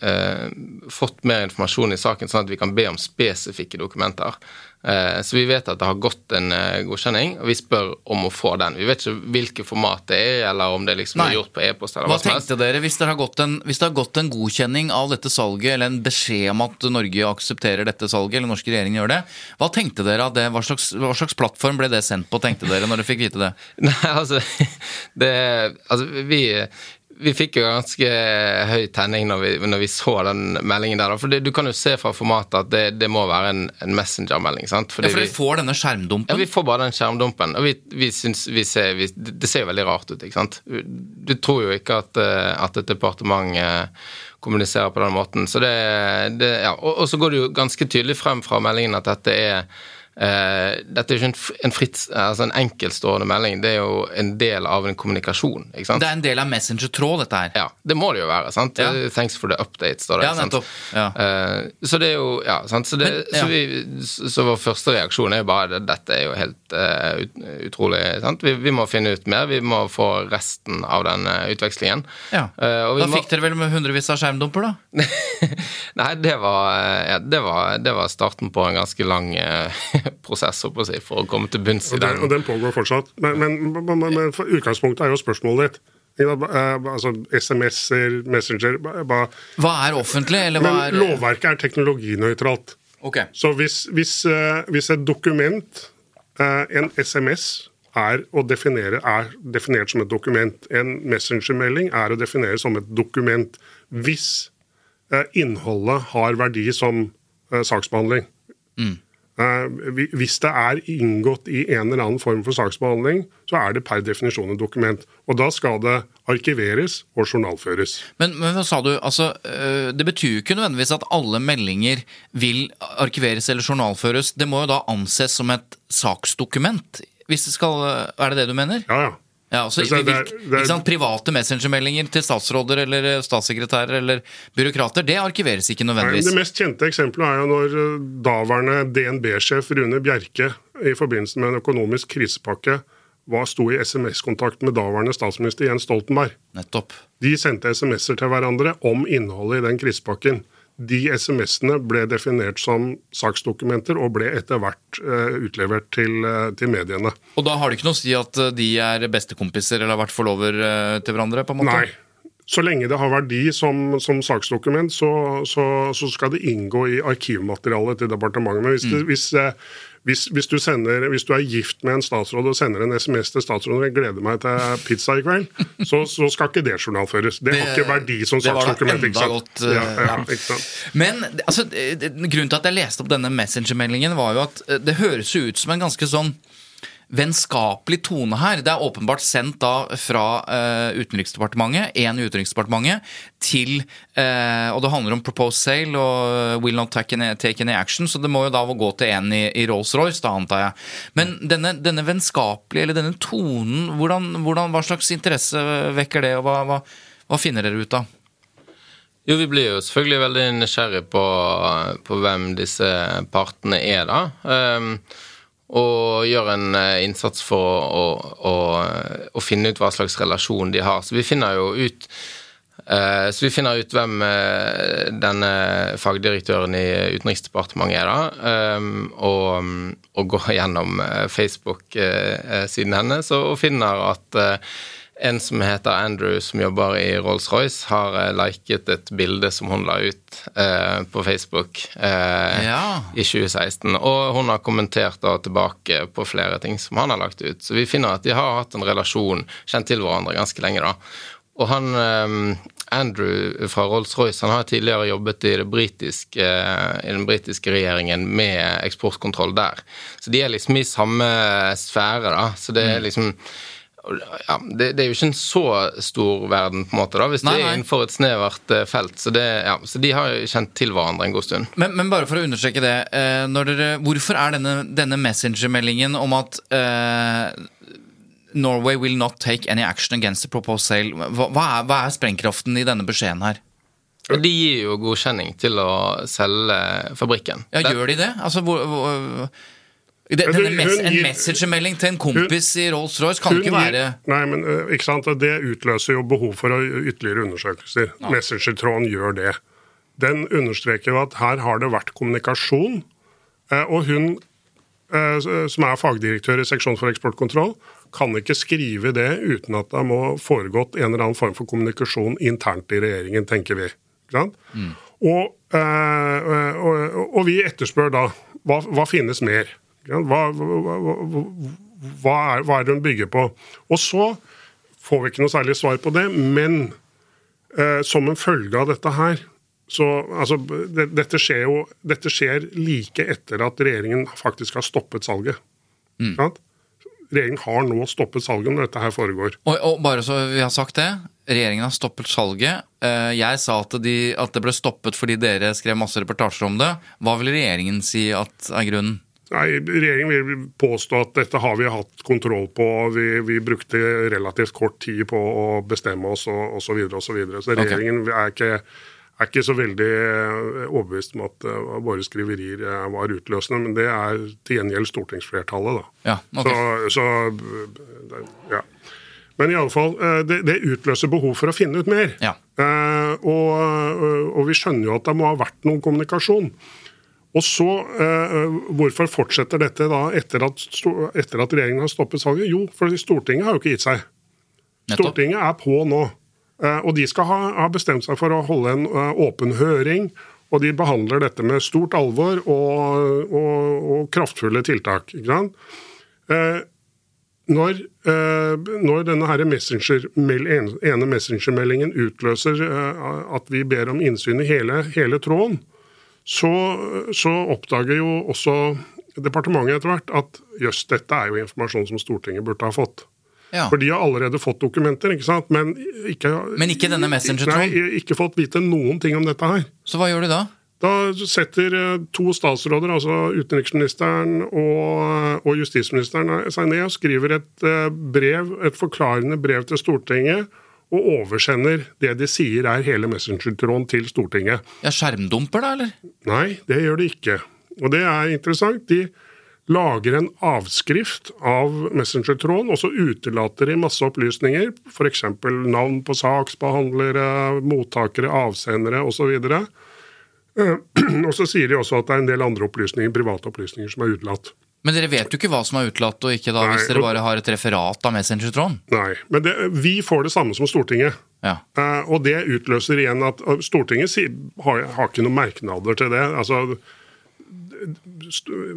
eh, fått mer informasjon i saken, sånn at vi kan be om spesifikke dokumenter. Eh, så vi vet at det har gått en eh, godkjenning, og vi spør om å få den. Vi vet ikke hvilket format det er, eller om det liksom er gjort på e-post. eller Hva hva som helst. tenkte dere hvis det, har gått en, hvis det har gått en godkjenning av dette salget, eller en beskjed om at Norge aksepterer dette salget, eller norske regjeringen gjør det? Hva tenkte dere av det? Hva slags, hva slags plattform ble det sendt på, tenkte dere, når dere fikk vite det? Nei, altså, det, altså vi, vi fikk jo ganske høy tenning når vi, når vi så den meldingen der. For det, du kan jo se fra formatet at det, det må være en, en messenger-melding. sant? Ja, for vi- dere får denne skjermdumpen? Ja. Vi får bare den skjermdumpen. Og vi, vi syns vi ser, det ser jo veldig rart ut. ikke sant? Du tror jo ikke at, eh, at et departement eh, kommuniserer på den måten. Så det, det ja. og, og så går det jo ganske tydelig frem fra meldingen at dette er eh, dette er jo ikke en, fritt, altså en enkeltstående melding, det er jo en del av en kommunikasjon. Det er en del av Messenger-tråd, dette her. Ja, det må det jo være. sant? Ja. Thanks for the update, står det. Ja, nettopp. Ja. Uh, så det er jo Ja, sant. Så, det, Men, ja. så, vi, så vår første reaksjon er jo bare at dette er jo helt uh, ut, utrolig. sant? Vi, vi må finne ut mer. Vi må få resten av den eh, utvekslingen. Ja. Eh, Da må- fikk dere vel med hundrevis av skjermdumper, da? Nei, det var, eh, det, var, det var starten på en ganske lang eh, prosess å si, for å komme til bunns i den, og den pågår fortsatt. Men, men, men, men for utgangspunktet er jo spørsmålet ditt. Eh, Altså SMS-er, Messenger ba- ba- Hva er offentlig, eller hva Men er lovverket er teknologinøytralt. Okay. Så hvis, hvis, eh, hvis et dokument, eh, en SMS, er, å definere, er definert som et dokument, en messengermelding er å definere som et dokument hvis innholdet har verdi som eh, saksbehandling. Eh, hvi- hvis det er inngått i en eller annen form for saksbehandling, så er det per definisjon et dokument. Og da skal det arkiveres og journalføres. Men, men hva sa du? Altså, øh, det betyr jo ikke nødvendigvis at alle meldinger vil arkiveres eller journalføres. Det må jo da anses som et saksdokument. Hvis det skal, Er det det du mener? Ja, ja. Ja, altså, Det det det sant, Private messengermeldinger til statsråder eller eh, statssekretærer eller byråkrater, det arkiveres ikke nødvendigvis. Nei. Det mest kjente eksempelet er jo når eh, daværende DNB-sjef Rune Bjerke i forbindelse med en økonomisk krisepakke var, sto i SMS-kontakt med daværende statsminister Jens Stoltenberg. Nettopp. De sendte SMS-er til hverandre om innholdet i den krisepakken. De SMS-ene ble definert som saksdokumenter og ble etter hvert eh, utlevert til, eh, til mediene. Og da har det ikke noe å si at eh, de er bestekompiser eller har vært forlover til hverandre? på en måte? Nei. Så lenge det har verdi som, som saksdokument, så, så, så skal det inngå i arkivmaterialet til departementet. Men hvis, det, hvis, eh, hvis, hvis, du sender, hvis du er gift med en statsråd og sender en SMS til statsråden jeg gleder meg til pizza i kveld, så, så skal ikke det journalføres. Det, har ikke verdi som det saksdokument. ikke sant? godt, eh, ja, ja, ikke sant? Men altså, det- det- grunnen til at jeg leste opp denne Messenger-meldingen, var jo at eh, det høres ut som en ganske sånn vennskapelig tone her. Det er åpenbart sendt da fra uh, Utenriksdepartementet, én i Utenriksdepartementet, til uh, Og det handler om proposed sale og eh, will not take any, take any action, så det må jo da gå til en i, i Rolls-Royce, da antar jeg. Men denne, denne vennskapelige, eller denne tonen, hvordan, hvordan, hva slags interesse vekker det, og hva, hva, hva finner dere ut av? Jo, vi blir jo selvfølgelig veldig nysgjerrig på, på hvem disse partene er, da. Um, og gjør en eh, innsats for å, å, å finne ut hva slags relasjon de har. Så vi finner jo ut eh, vi finner ut hvem eh, denne fagdirektøren i Utenriksdepartementet er, da. og, og går gjennom eh, Facebook-siden hennes og finner at eh, en som heter Andrew, som jobber i Rolls-Royce, har eh, liket et bilde som hun la ut eh, på Facebook eh, Ja. i 2016. Og hun har kommentert da tilbake på flere ting som han har lagt ut. Så vi finner at de har hatt en relasjon, kjent til hverandre ganske lenge, da. Og han eh, Andrew fra Rolls-Royce han har tidligere jobbet i, det britiske, i den britiske regjeringen med eksportkontroll der. Så de er liksom i samme sfære, da. Så det er liksom ja, det, det er jo ikke en så stor verden, på en måte, da, hvis Nei, det er innenfor et snevert eh, felt. Så, det, ja, så de har jo kjent til hverandre en god stund. Men, men bare for å understreke det. Eh, dere, hvorfor er denne, denne Messenger-meldingen om at eh, Norway will not take any action against the proposed sale Hva, hva, er, hva er sprengkraften i denne beskjeden her? Og de gir jo godkjenning til å selge fabrikken. Ja, gjør de det? Altså, hvor, hvor det, hun- En messagemelding til en kompis i Rolls-Royce kan Hun ikke være Nei, men øh, ikke sant? Det utløser jo behov for ytterligere undersøkelser. Messenger-tråden gjør det. Den understreker jo at her har det vært kommunikasjon. eh, Og hun, eh, som er fagdirektør i seksjon for eksportkontroll, kan ikke skrive det uten at det må foregått en eller annen form for kommunikasjon internt i regjeringen, tenker vi. Sant? Og, eh, og, og vi etterspør da hva, hva finnes mer? Hva, hva, hva, er, hva er det hun bygger på? Og så får vi ikke noe særlig svar på det, men eh, som en følge av dette her så altså, det, dette, skjer jo, dette skjer like etter at regjeringen faktisk har stoppet salget. Mm. sant? Regjeringen har nå stoppet salget når dette her foregår. og, og bare så vi har sagt det, regjeringen har stoppet salget. Eh, Jeg sa at, de, at det ble stoppet fordi dere skrev masse reportasjer om det. Hva vil regjeringen si at er grunnen? Nei, Regjeringen vil påstå at dette har vi hatt kontroll på. Vi, vi brukte relativt kort tid på å bestemme oss og osv. Så, videre, og så, videre. så regjeringen regjeringen er, ikke, er ikke så veldig eh, overbevist om at eh, våre skriverier eh, var utløsende. Men det er til gjengjeld stortingsflertallet, da. Ja, ok. Så, så ja. Men i alle fall, eh, det, det utløser behov for å finne ut mer. Ja. Eh, og, og vi skjønner jo at det må ha vært noen kommunikasjon. Og så, eh, Hvorfor fortsetter dette da etter at, etter at regjeringen har stoppet salget? Jo, for Stortinget har jo ikke gitt seg. Stortinget er på nå. Eh, og de skal ha, ha bestemt seg for å holde en eh, åpen høring. Og de behandler dette med stort alvor og, og, og kraftfulle tiltak. Eh, når, eh, når denne her messenger, ene messengermeldingen utløser eh, at vi ber om innsyn i hele, hele tråden, så, så oppdager jo også departementet etter hvert at jøss, dette er jo informasjon som Stortinget burde ha fått. Ja. For de har allerede fått dokumenter, ikke sant? Men ikke, Men ikke denne Messenger-tråden? Nei, ikke fått vite noen ting om dette her. Så hva gjør de da? Da setter eh, to statsråder, altså utenriksministeren og, og justisministeren, eh, seg ned og skriver et eh, brev, et forklarende brev til Stortinget, og oversender det de sier er hele messengertråden til Stortinget. Ja, Skjermdumper, da, eller? Nei, det gjør de ikke. Og det er interessant. De lager en avskrift av messengertråden, og så utelater de masse opplysninger, f.eks. navn på saksbehandlere, mottakere, avsendere osv. Og, Og så sier de også at det er en del andre opplysninger, private opplysninger som er utelatt. Men dere vet jo ikke hva som er utelatt og ikke da, hvis dere bare har et referat av Messenger-tråden. Nei, men det, vi får det samme som Stortinget. Ja. Uh, og det utløser igjen at Stortinget si, har, har ikke noen merknader til det. Altså,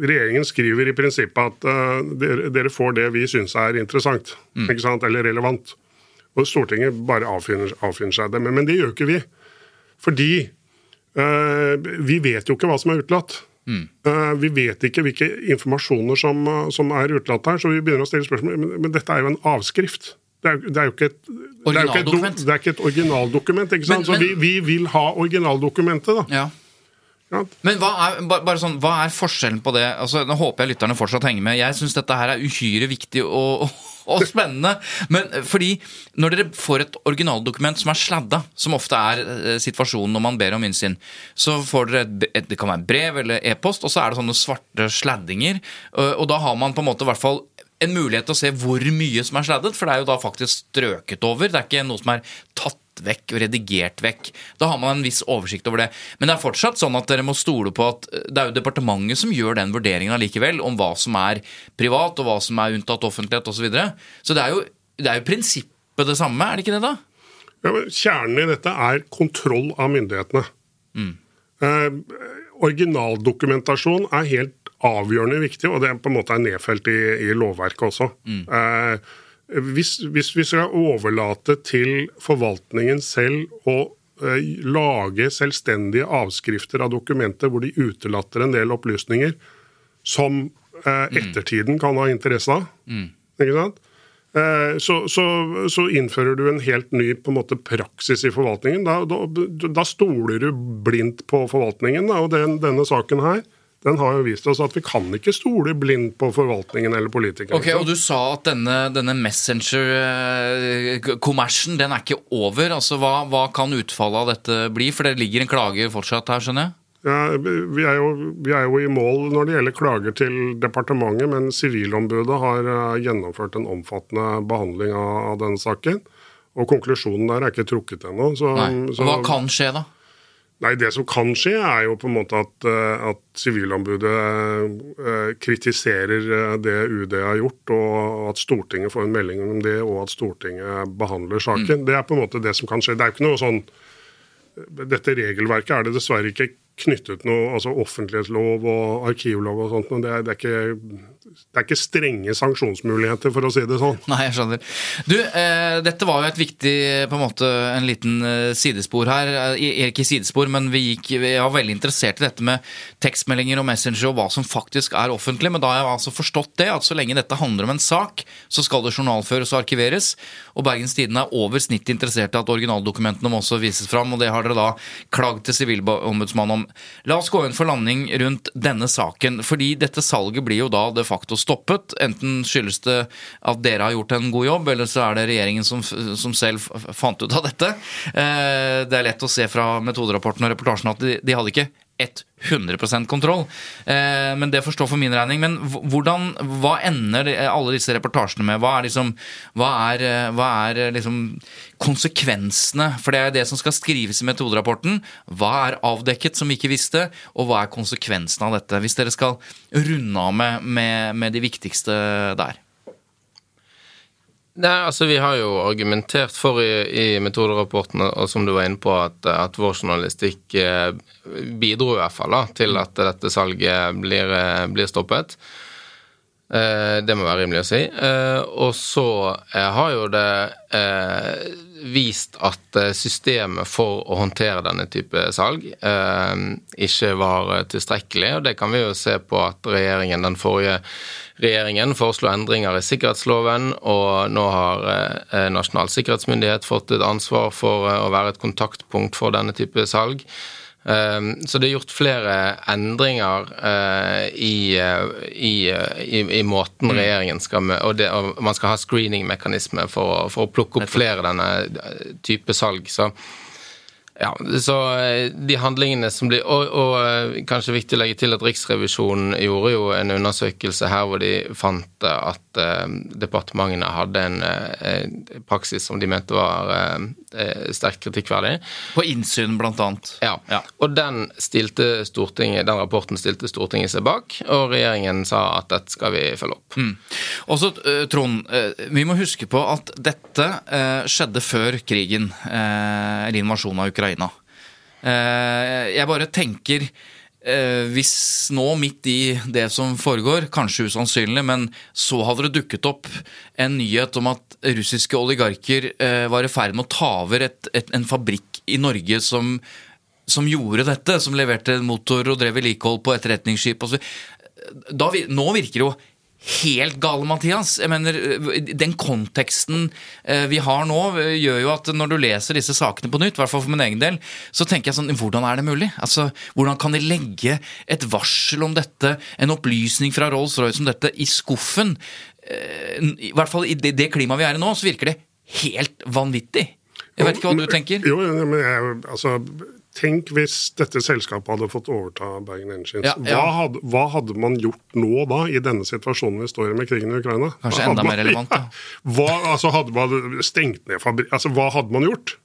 regjeringen skriver i prinsippet at uh, dere, dere får det vi syns er interessant, sant? eller relevant. Og Stortinget bare avfinner, avfinner seg det. Men, men det gjør ikke vi. Fordi uh, vi vet jo ikke hva som er utelatt. Eh, vi vet ikke hvilke informasjoner som, eh, som er utelatt her, så vi begynner å stille spørsmål. Men, men dette er jo en avskrift. Det er, det er jo ikke et Originaldokument. det er ikke et originaldokument. ikke sant? Men- men- så vi, vi vil ha originaldokumentet, da. ja. Men hva er, bare sånn, hva er forskjellen på det? Altså, nå håper jeg lytterne fortsatt henger med. Jeg syns dette her er uhyre viktig og, og spennende. Men eh, fordi når dere får et originaldokument som er sladda, som ofte er eh, situasjonen når man ber om innsyn, så får dere et, et, det kan være brev eller e-post, og så er det sånne svarte sladdinger. Og, og da har man på en måte i hvert fall en mulighet til å se hvor mye som er sladdet, for det er jo da faktisk strøket over. Det er ikke noe som er tatt vekk og redigert vekk. Da har man en viss oversikt over det. Men det er fortsatt sånn at dere må stole på at eh, det er jo departementet som gjør den vurderingen allikevel, om hva som er privat, og hva som er unntatt offentlighet osv. Så, videre. så det er jo det er jo prinsippet det samme, er det ikke det, da? Ja, men kjernen i dette er kontroll av myndighetene. Eh, originaldokumentasjon er helt avgjørende viktig, og det er på en måte er nedfelt i, i lovverket også. Eh, hvis, hvis vi skal overlate til forvaltningen selv å eh, lage selvstendige avskrifter av dokumenter hvor de utelater en del opplysninger som eh, ettertiden kan ha interesse av, ikke sant? Eh, Så, så, så innfører du en helt ny på en måte, praksis i forvaltningen. Da, da, da stoler du blindt på forvaltningen. Da, og den, denne saken her den har jo vist oss at vi kan ikke stole blindt på forvaltningen eller politikerne. Ok, Og du sa at denne, denne Messenger-kommersen den er ikke over. altså hva, hva kan utfallet av dette bli? For det ligger en klage fortsatt her, skjønner jeg? Ja, vi, er jo, vi er jo i mål når det gjelder klager til departementet, men Sivilombudet har eh, gjennomført en omfattende behandling av, av denne saken. Og konklusjonen der er ikke trukket ennå. Nei. Og hva kan skje da? Nei, Det som kan skje, er jo på en måte at, eh, at Sivilombudet eh, kritiserer det UD har gjort, og at Stortinget får en melding om det, og at Stortinget behandler saken. Mm. Det er på en måte det som kan skje. Det er jo ikke noe sånn Dette regelverket er det dessverre ikke knyttet noe altså offentlighetslov og arkivlov og sånt, men det er, det er, ikke, det er ikke strenge sanksjonsmuligheter, for å si det sånn. Nei, jeg skjønner. Du, eh, dette var jo et viktig, på en måte, en liten eh, sidespor her. Eh, ikke sidespor, men vi, gikk, vi var veldig interessert i dette med tekstmeldinger og Messenger og hva som faktisk er offentlig. Men da har jeg altså forstått det, at så lenge dette handler om en sak, så skal det journalføres og arkiveres. Og Bergens Tidende er over snittet interessert i at originaldokumentene må også vises fram, og det har dere da klagd til Sivilombudsmannen om. La oss gå inn for landing rundt denne saken. fordi dette salget blir jo da de facto stoppet. Enten skyldes det at dere har gjort en god jobb, eller så er det regjeringen som, som selv fant ut av dette. Eh, det er lett å se fra metoderapporten og reportasjen at de, de hadde ikke 100 kontroll. Eh, men det får stå for min regning. Men hvordan, hva ender alle disse reportasjene med? Hva er, liksom, hva er, eh, hva er eh, liksom konsekvensene? For det er det som skal skrives i metoderapporten. Hva er avdekket som vi ikke visste, og hva er konsekvensene av dette? Hvis dere skal runde av med, med, med de viktigste der. Nei, altså Vi har jo argumentert for i, i metoderapporten, og som du var inne på, at, at vår journalistikk eh, bidro i hvert fall da, til at dette salget blir, eh, blir stoppet. Eh, det må være rimelig å si. Og så har jo det vist at systemet for å håndtere denne type salg ikke var tilstrekkelig, og det kan vi jo se på at regjeringen, den forrige Regjeringen foreslo endringer i sikkerhetsloven, og nå har eh, Nasjonal sikkerhetsmyndighet fått et ansvar for eh, å være et kontaktpunkt for denne type salg. Eh, så det er gjort flere endringer i, i, i, i måten mm. regjeringen skal og, det, og man skal ha screeningmekanisme for, for, å plukke opp flere denne type salg. Så ja, så eh, de handlingene som blir og, og, eh, kanskje viktig å legge til at Riksrevisjonen gjorde jo en undersøkelse her hvor de fant at eh, departementene hadde en eh, praksis som de mente var eh, eh sterkt kritikkverdig. På innsyn, blant annet. Ja. ja. Og den, den rapporten stilte Stortinget seg bak, og regjeringen sa at dette skal vi følge opp. Mm. Også, Trond, vi må huske på at dette skjedde før krigen, eller invasjonen av Ukraina. Ukraina. Eh, jeg bare tenker eh, hvis nå, midt i det som foregår, kanskje usannsynlig, men så hadde det dukket opp en nyhet om at russiske oligarker eh, var i ferd med å ta over et, et, en fabrikk i Norge som, som, gjorde dette, som leverte motor og drev vedlikehold på etterretningsskip. osv. nå virker det jo helt gale, Mathias. Jeg mener, Den konteksten eh, vi har nå, eh, gjør jo at når du leser disse sakene på nytt, i hvert fall for min egen del, så tenker jeg sånn Hvordan er det mulig? Altså, Hvordan kan de legge et varsel om dette, en opplysning fra Rolls-Royce om dette, i skuffen? I hvert fall i det klimaet vi er i nå, så virker det helt vanvittig. Jeg vet ikke hva du tenker? Jo, men jeg, altså Tenk hvis dette selskapet hadde fått overta Bergen Engines. Ja, ja. Hva, hadde, hva, hadde, man gjort nå da, i denne situasjonen vi står i med krigen i Ukraina? Kanskje enda man, mer relevant, da. Ja, hva, altså, hadde man stengt ned fabrik... Altså, hva hadde man gjort?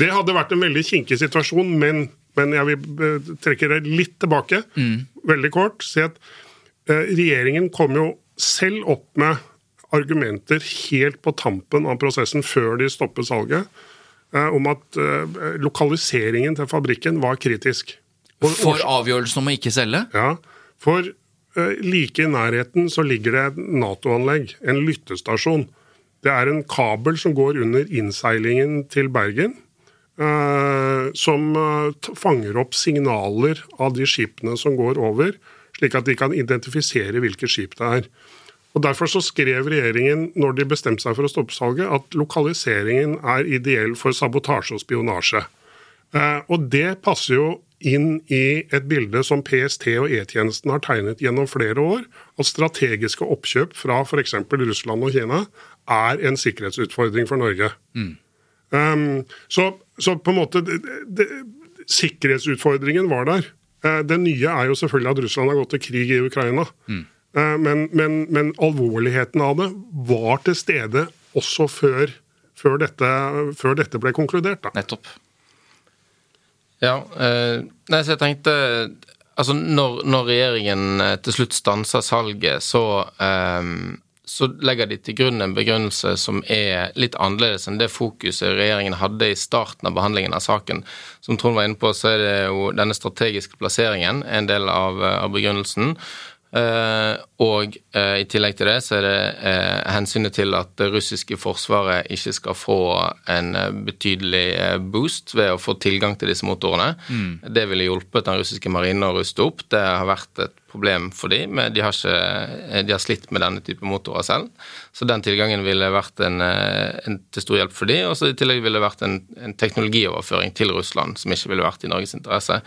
Det hadde vært en veldig kinkig situasjon, men, men jeg vil eh, trekke det litt tilbake. Mm. Veldig kort. Si at uh, regjeringen kom jo selv opp med argumenter helt på tampen av prosessen før de stoppet salget Eh, om at eh, lokaliseringen til fabrikken var kritisk. Og, for avgjørelsen om å ikke selge? Ja. For eh, like i nærheten så ligger det et Nato-anlegg, en lyttestasjon. Det er en kabel som går under innseilingen til Bergen. som fanger opp signaler av de skipene som går over, slik at de kan identifisere hvilke skip det er. Og Derfor så skrev regjeringen når de bestemte seg for å stoppe salget, at lokaliseringen er ideell for sabotasje og spionasje. Eh, og det passer jo inn i et bilde som PST og E-tjenesten har tegnet gjennom flere år, at strategiske oppkjøp fra f.eks. Russland og Kina er en sikkerhetsutfordring for Norge. Mm. Um, så, så, på en måte det, det, Sikkerhetsutfordringen var der. Uh, det nye er jo selvfølgelig at Russland har gått til krig i Ukraina. Mm. Uh, men, men, men, alvorligheten av det var til stede også før, før, dette, før dette, ble konkludert. Da. Nettopp. Ja, Eh, nei, så jeg tenkte Altså, når, når regjeringen til slutt stanser salget, så eh, så legger de til grunn en begrunnelse som er litt annerledes enn det fokuset regjeringen hadde i starten av behandlingen av saken. Som Trond var inne på, så er det jo denne strategiske plasseringen en del av, av begrunnelsen. Uh, og uh, i tillegg til det så er det uh, hensynet til at det russiske forsvaret ikke skal få en betydelig boost ved å få tilgang til disse motorene. Mm. Det ville hjulpet den russiske marinen å ruste opp. Det har vært et problem for dem, men de har, ikke, de har slitt med denne type motorer selv. Så den tilgangen ville vært en, en til stor hjelp for dem. Og så i tillegg ville det vært en, en, teknologioverføring til Russland som ikke ville vært i Norges interesse.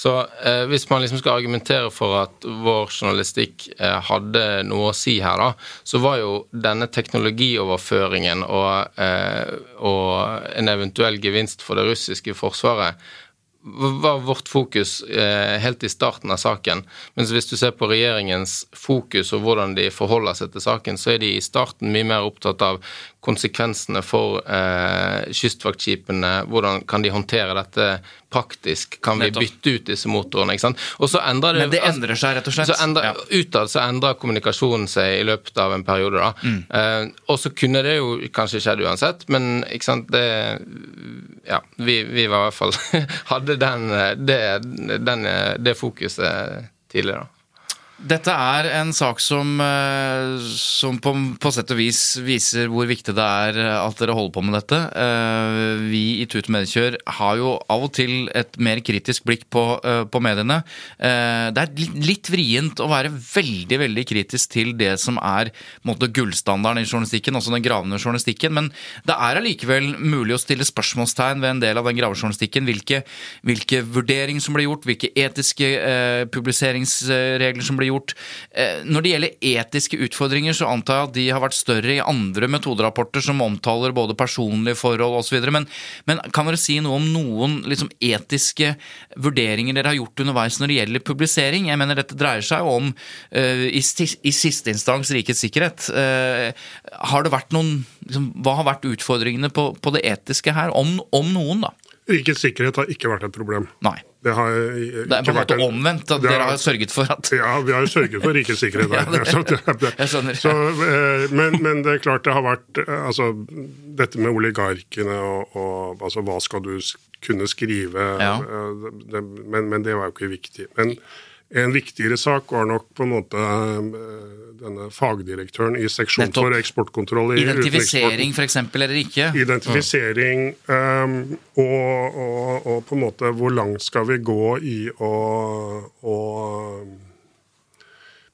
Så eh, hvis man liksom skal argumentere for at vår journalistikk eh, hadde noe å si her, da, så var jo denne teknologioverføringen og, eh, og en eventuell gevinst for det russiske forsvaret var vårt fokus eh, helt i starten av saken. Mens hvis du ser på regjeringens fokus og hvordan de forholder seg til saken, så er de i starten mye mer opptatt av konsekvensene for eh, kystvaktskipene. Hvordan kan de håndtere dette praktisk? Kan vi bytte ut disse motorene? ikke sant? Og så endrer det, Men det endrer seg, rett og slett? Så endrer, ja. Utad så endrer kommunikasjonen seg i løpet av en periode. da. Mm. Eh, og så kunne det jo kanskje skjedd uansett, men ikke sant, det Ja, vi, vi var i hvert fall Hadde den, det, den, det fokuset tidligere. Dette er en sak som, eh, som på, på, sett og vis viser hvor viktig det er eh, at dere holder på med dette. Eh, vi i Tut Mediekjør har jo av og til et mer kritisk blikk på, på mediene. Det er litt vrient å være veldig veldig kritisk til det som er måte, gullstandarden i journalistikken, også den gravende journalistikken, men det er allikevel mulig å stille spørsmålstegn ved en del av den gravejournalistikken. Hvilke, hvilke vurderinger som blir gjort, hvilke etiske eh, publiseringsregler som blir gjort. Eh, når det gjelder etiske utfordringer, så antar jeg at de har vært større i andre metoderapporter som omtaler både personlige forhold osv. Men, men kan dere si noe om noen liksom, etiske vurderinger dere har gjort underveis når det gjelder publisering? Jeg mener dette dreier seg om uh, i, i, siste instans rikets sikkerhet. Uh, har det vært noen liksom, Hva har vært utfordringene på, på det etiske her, om, om noen, da? Rikets sikkerhet har ikke vært et problem. Nei. Det, har det er på en måte en, omvendt, at dere har sørget for at Ja, vi har jo sørget for rikets sikkerhet. ja, det, jeg skjønner. Så, eh, men, men, det er klart det har vært eh, altså, Dette med oligarkene og, og altså, hva skal du kunne skrive ja. Eh, men, men, det var jo ikke viktig. Men en viktigere sak var nok på en måte denne fagdirektøren i seksjon Nettopp. for eksportkontroll. i Identifisering f.eks. eller ikke? Identifisering um, og, og, og, på en måte hvor langt skal vi gå i å, å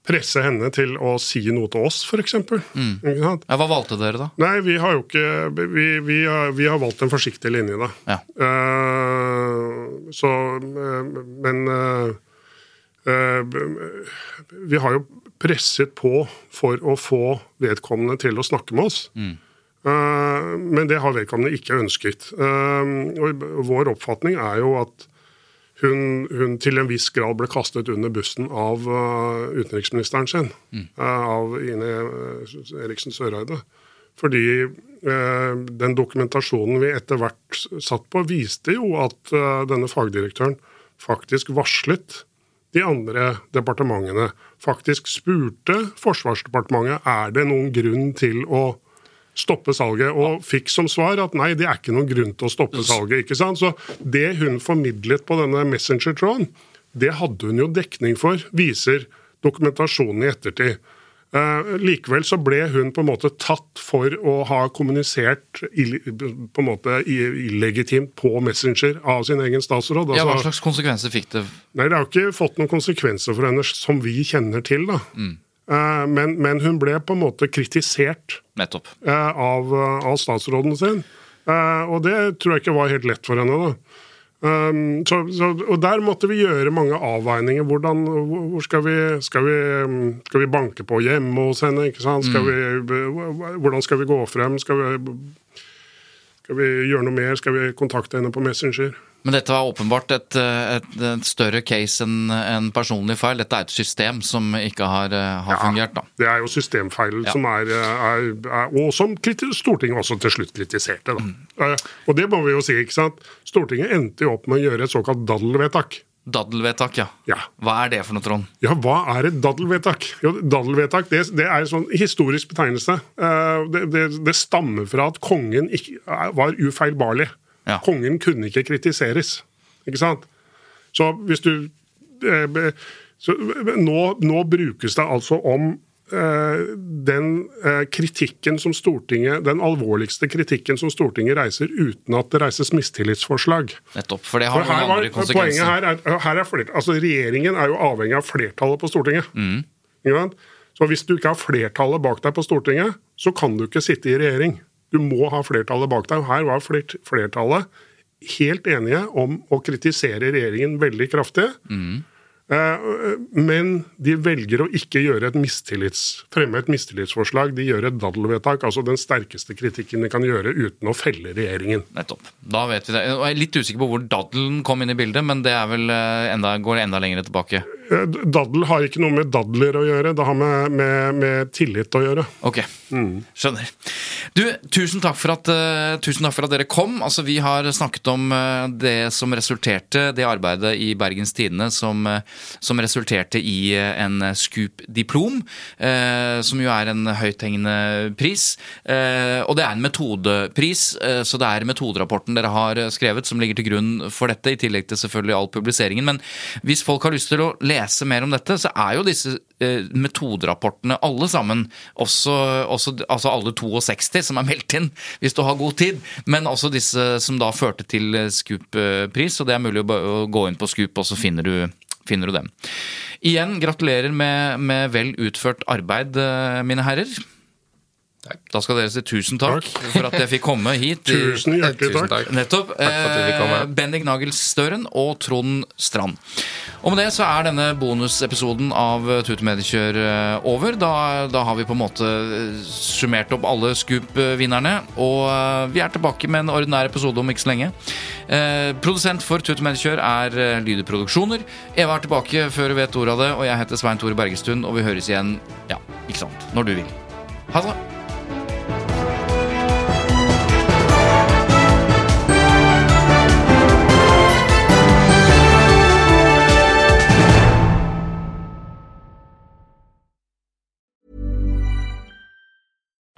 presse henne til å si noe til oss, f.eks. Mm. Ja, hva valgte dere, da? Nei, Vi har jo ikke Vi, vi, har, vi har, valgt en forsiktig linje, da. Ja. Uh, så Men uh, uh, vi har jo presset på for å få vedkommende til å snakke med oss. Mm. Uh, men det har vedkommende ikke ønsket. Og vår oppfatning er jo at hun, hun, til en viss grad ble kastet under bussen av utenriksministeren sin. Mm. av Ine Eriksen Søreide. Fordi den dokumentasjonen vi etter hvert satt på, viste jo at denne fagdirektøren faktisk varslet de andre departementene faktisk spurte Forsvarsdepartementet er det noen grunn til å stoppe salget, og fikk som svar at nei, det er ikke noen grunn til å stoppe salget. ikke sant? Så det hun formidlet på denne Messenger-tråden, det hadde hun jo dekning for, viser dokumentasjonen i ettertid. Uh, likevel så ble hun på en måte tatt for å ha kommunisert på en måte illegitimt på Messenger av sin egen statsråd. Altså, ja, Hva slags konsekvenser fikk det? Nei, Det har ikke fått noen konsekvenser for henne som vi kjenner til. da. Mm. Uh, men, men, hun ble på en måte kritisert uh, av, av, statsråden sin. og det tror jeg ikke var helt lett for henne. da. Um, så, så, og der måtte vi gjøre mange avveininger. Hvordan, hvor skal vi, skal, vi, skal vi banke på hjemme hos henne? ikke sant? Skal vi, hvordan skal vi gå frem? Skal vi, skal vi gjøre noe mer? Skal vi kontakte henne på Messenger? Men dette var åpenbart et, et, et større case enn en personlig feil. Dette er et system som ikke har, har fungert. da. Det er jo systemfeil Ja. som er, er, er Og som Stortinget også til slutt kritiserte. da. Mm. Og det må vi jo si. ikke sant? Stortinget endte jo opp med å gjøre et såkalt daddelvedtak. Daddelvedtak, ja. Ja. Hva er det for noe, Trond? Ja, hva er et daddelvedtak? Jo, daddelvedtak det, det er en sånn historisk betegnelse. Eh, Det, det, det stammer fra at kongen ikke, var ufeilbarlig. Ja. Kongen kunne ikke kritiseres. Ikke sant? Så hvis du eh, så, nå, nå brukes det altså om eh, den eh, kritikken som Stortinget, den alvorligste kritikken som Stortinget reiser uten at det reises mistillitsforslag. Nettopp. For det har for noen var, andre poenget konsekvenser. her er, her er flert, altså Regjeringen er jo avhengig av flertallet på Stortinget. Mm. Så hvis du ikke har flertallet bak deg på Stortinget, så kan du ikke sitte i regjering. Du må ha flertallet bak deg. og Her var flertallet helt enige om å kritisere regjeringen veldig kraftig. Mm. Eh, Men de velger å ikke gjøre et mistillits, fremme et mistillitsforslag. De gjør et daddelvedtak, altså den sterkeste kritikken de kan gjøre uten å felle regjeringen. Nettopp. Da vet vi det. Jeg er litt usikker på hvor daddelen kom inn i bildet, men det er vel eh, enda, går enda lenger tilbake. Daddel har ikke noe med dadler å gjøre, det har med, med, med tillit å gjøre. Ok, skjønner. Du, tusen takk, for at, uh, tusen takk for at dere kom. Altså, vi har snakket om uh, det som resulterte, det arbeidet i Bergens Tidende som, uh, som resulterte i en Scoop-diplom, eh, som jo er en høythengende pris. Og det er en metodepris, så det er metoderapporten dere har skrevet som ligger til grunn for dette, i tillegg til selvfølgelig all publiseringen. Men hvis folk har lyst til å lese mer om dette, så er jo disse eh, metoderapportene alle sammen, også, også altså alle 62 som er meldt inn, hvis du har god tid, men også disse som da førte til eh, Scoop-pris, og det er mulig å gå inn på Scoop, og så finner du, finner du dem. Igjen, gratulerer med, med vel utført arbeid, eh, mine herrer. Da skal dere si tusen takk, Takk. for at jeg fikk komme hit. Tusen hjertelig takk. takk. Nettopp. Takk for at du fikk komme. Bendik Nagelsstøren og Trond Strand. Og med det så er denne bonusepisoden av Tut Mediekjør eh, over. Da, da har vi på en måte eh, summert opp alle Scoop-vinnerne. Og eh, vi er tilbake med en ordinær episode om ikke så lenge. Eh, produsent for Tut Mediekjør er Lydeproduksjoner. Produksjoner. Eva er tilbake før du vet ordet av det, og jeg heter Svein Tore Bergestuen, og vi høres igjen, ja, ikke sant, når du vil. Ha det.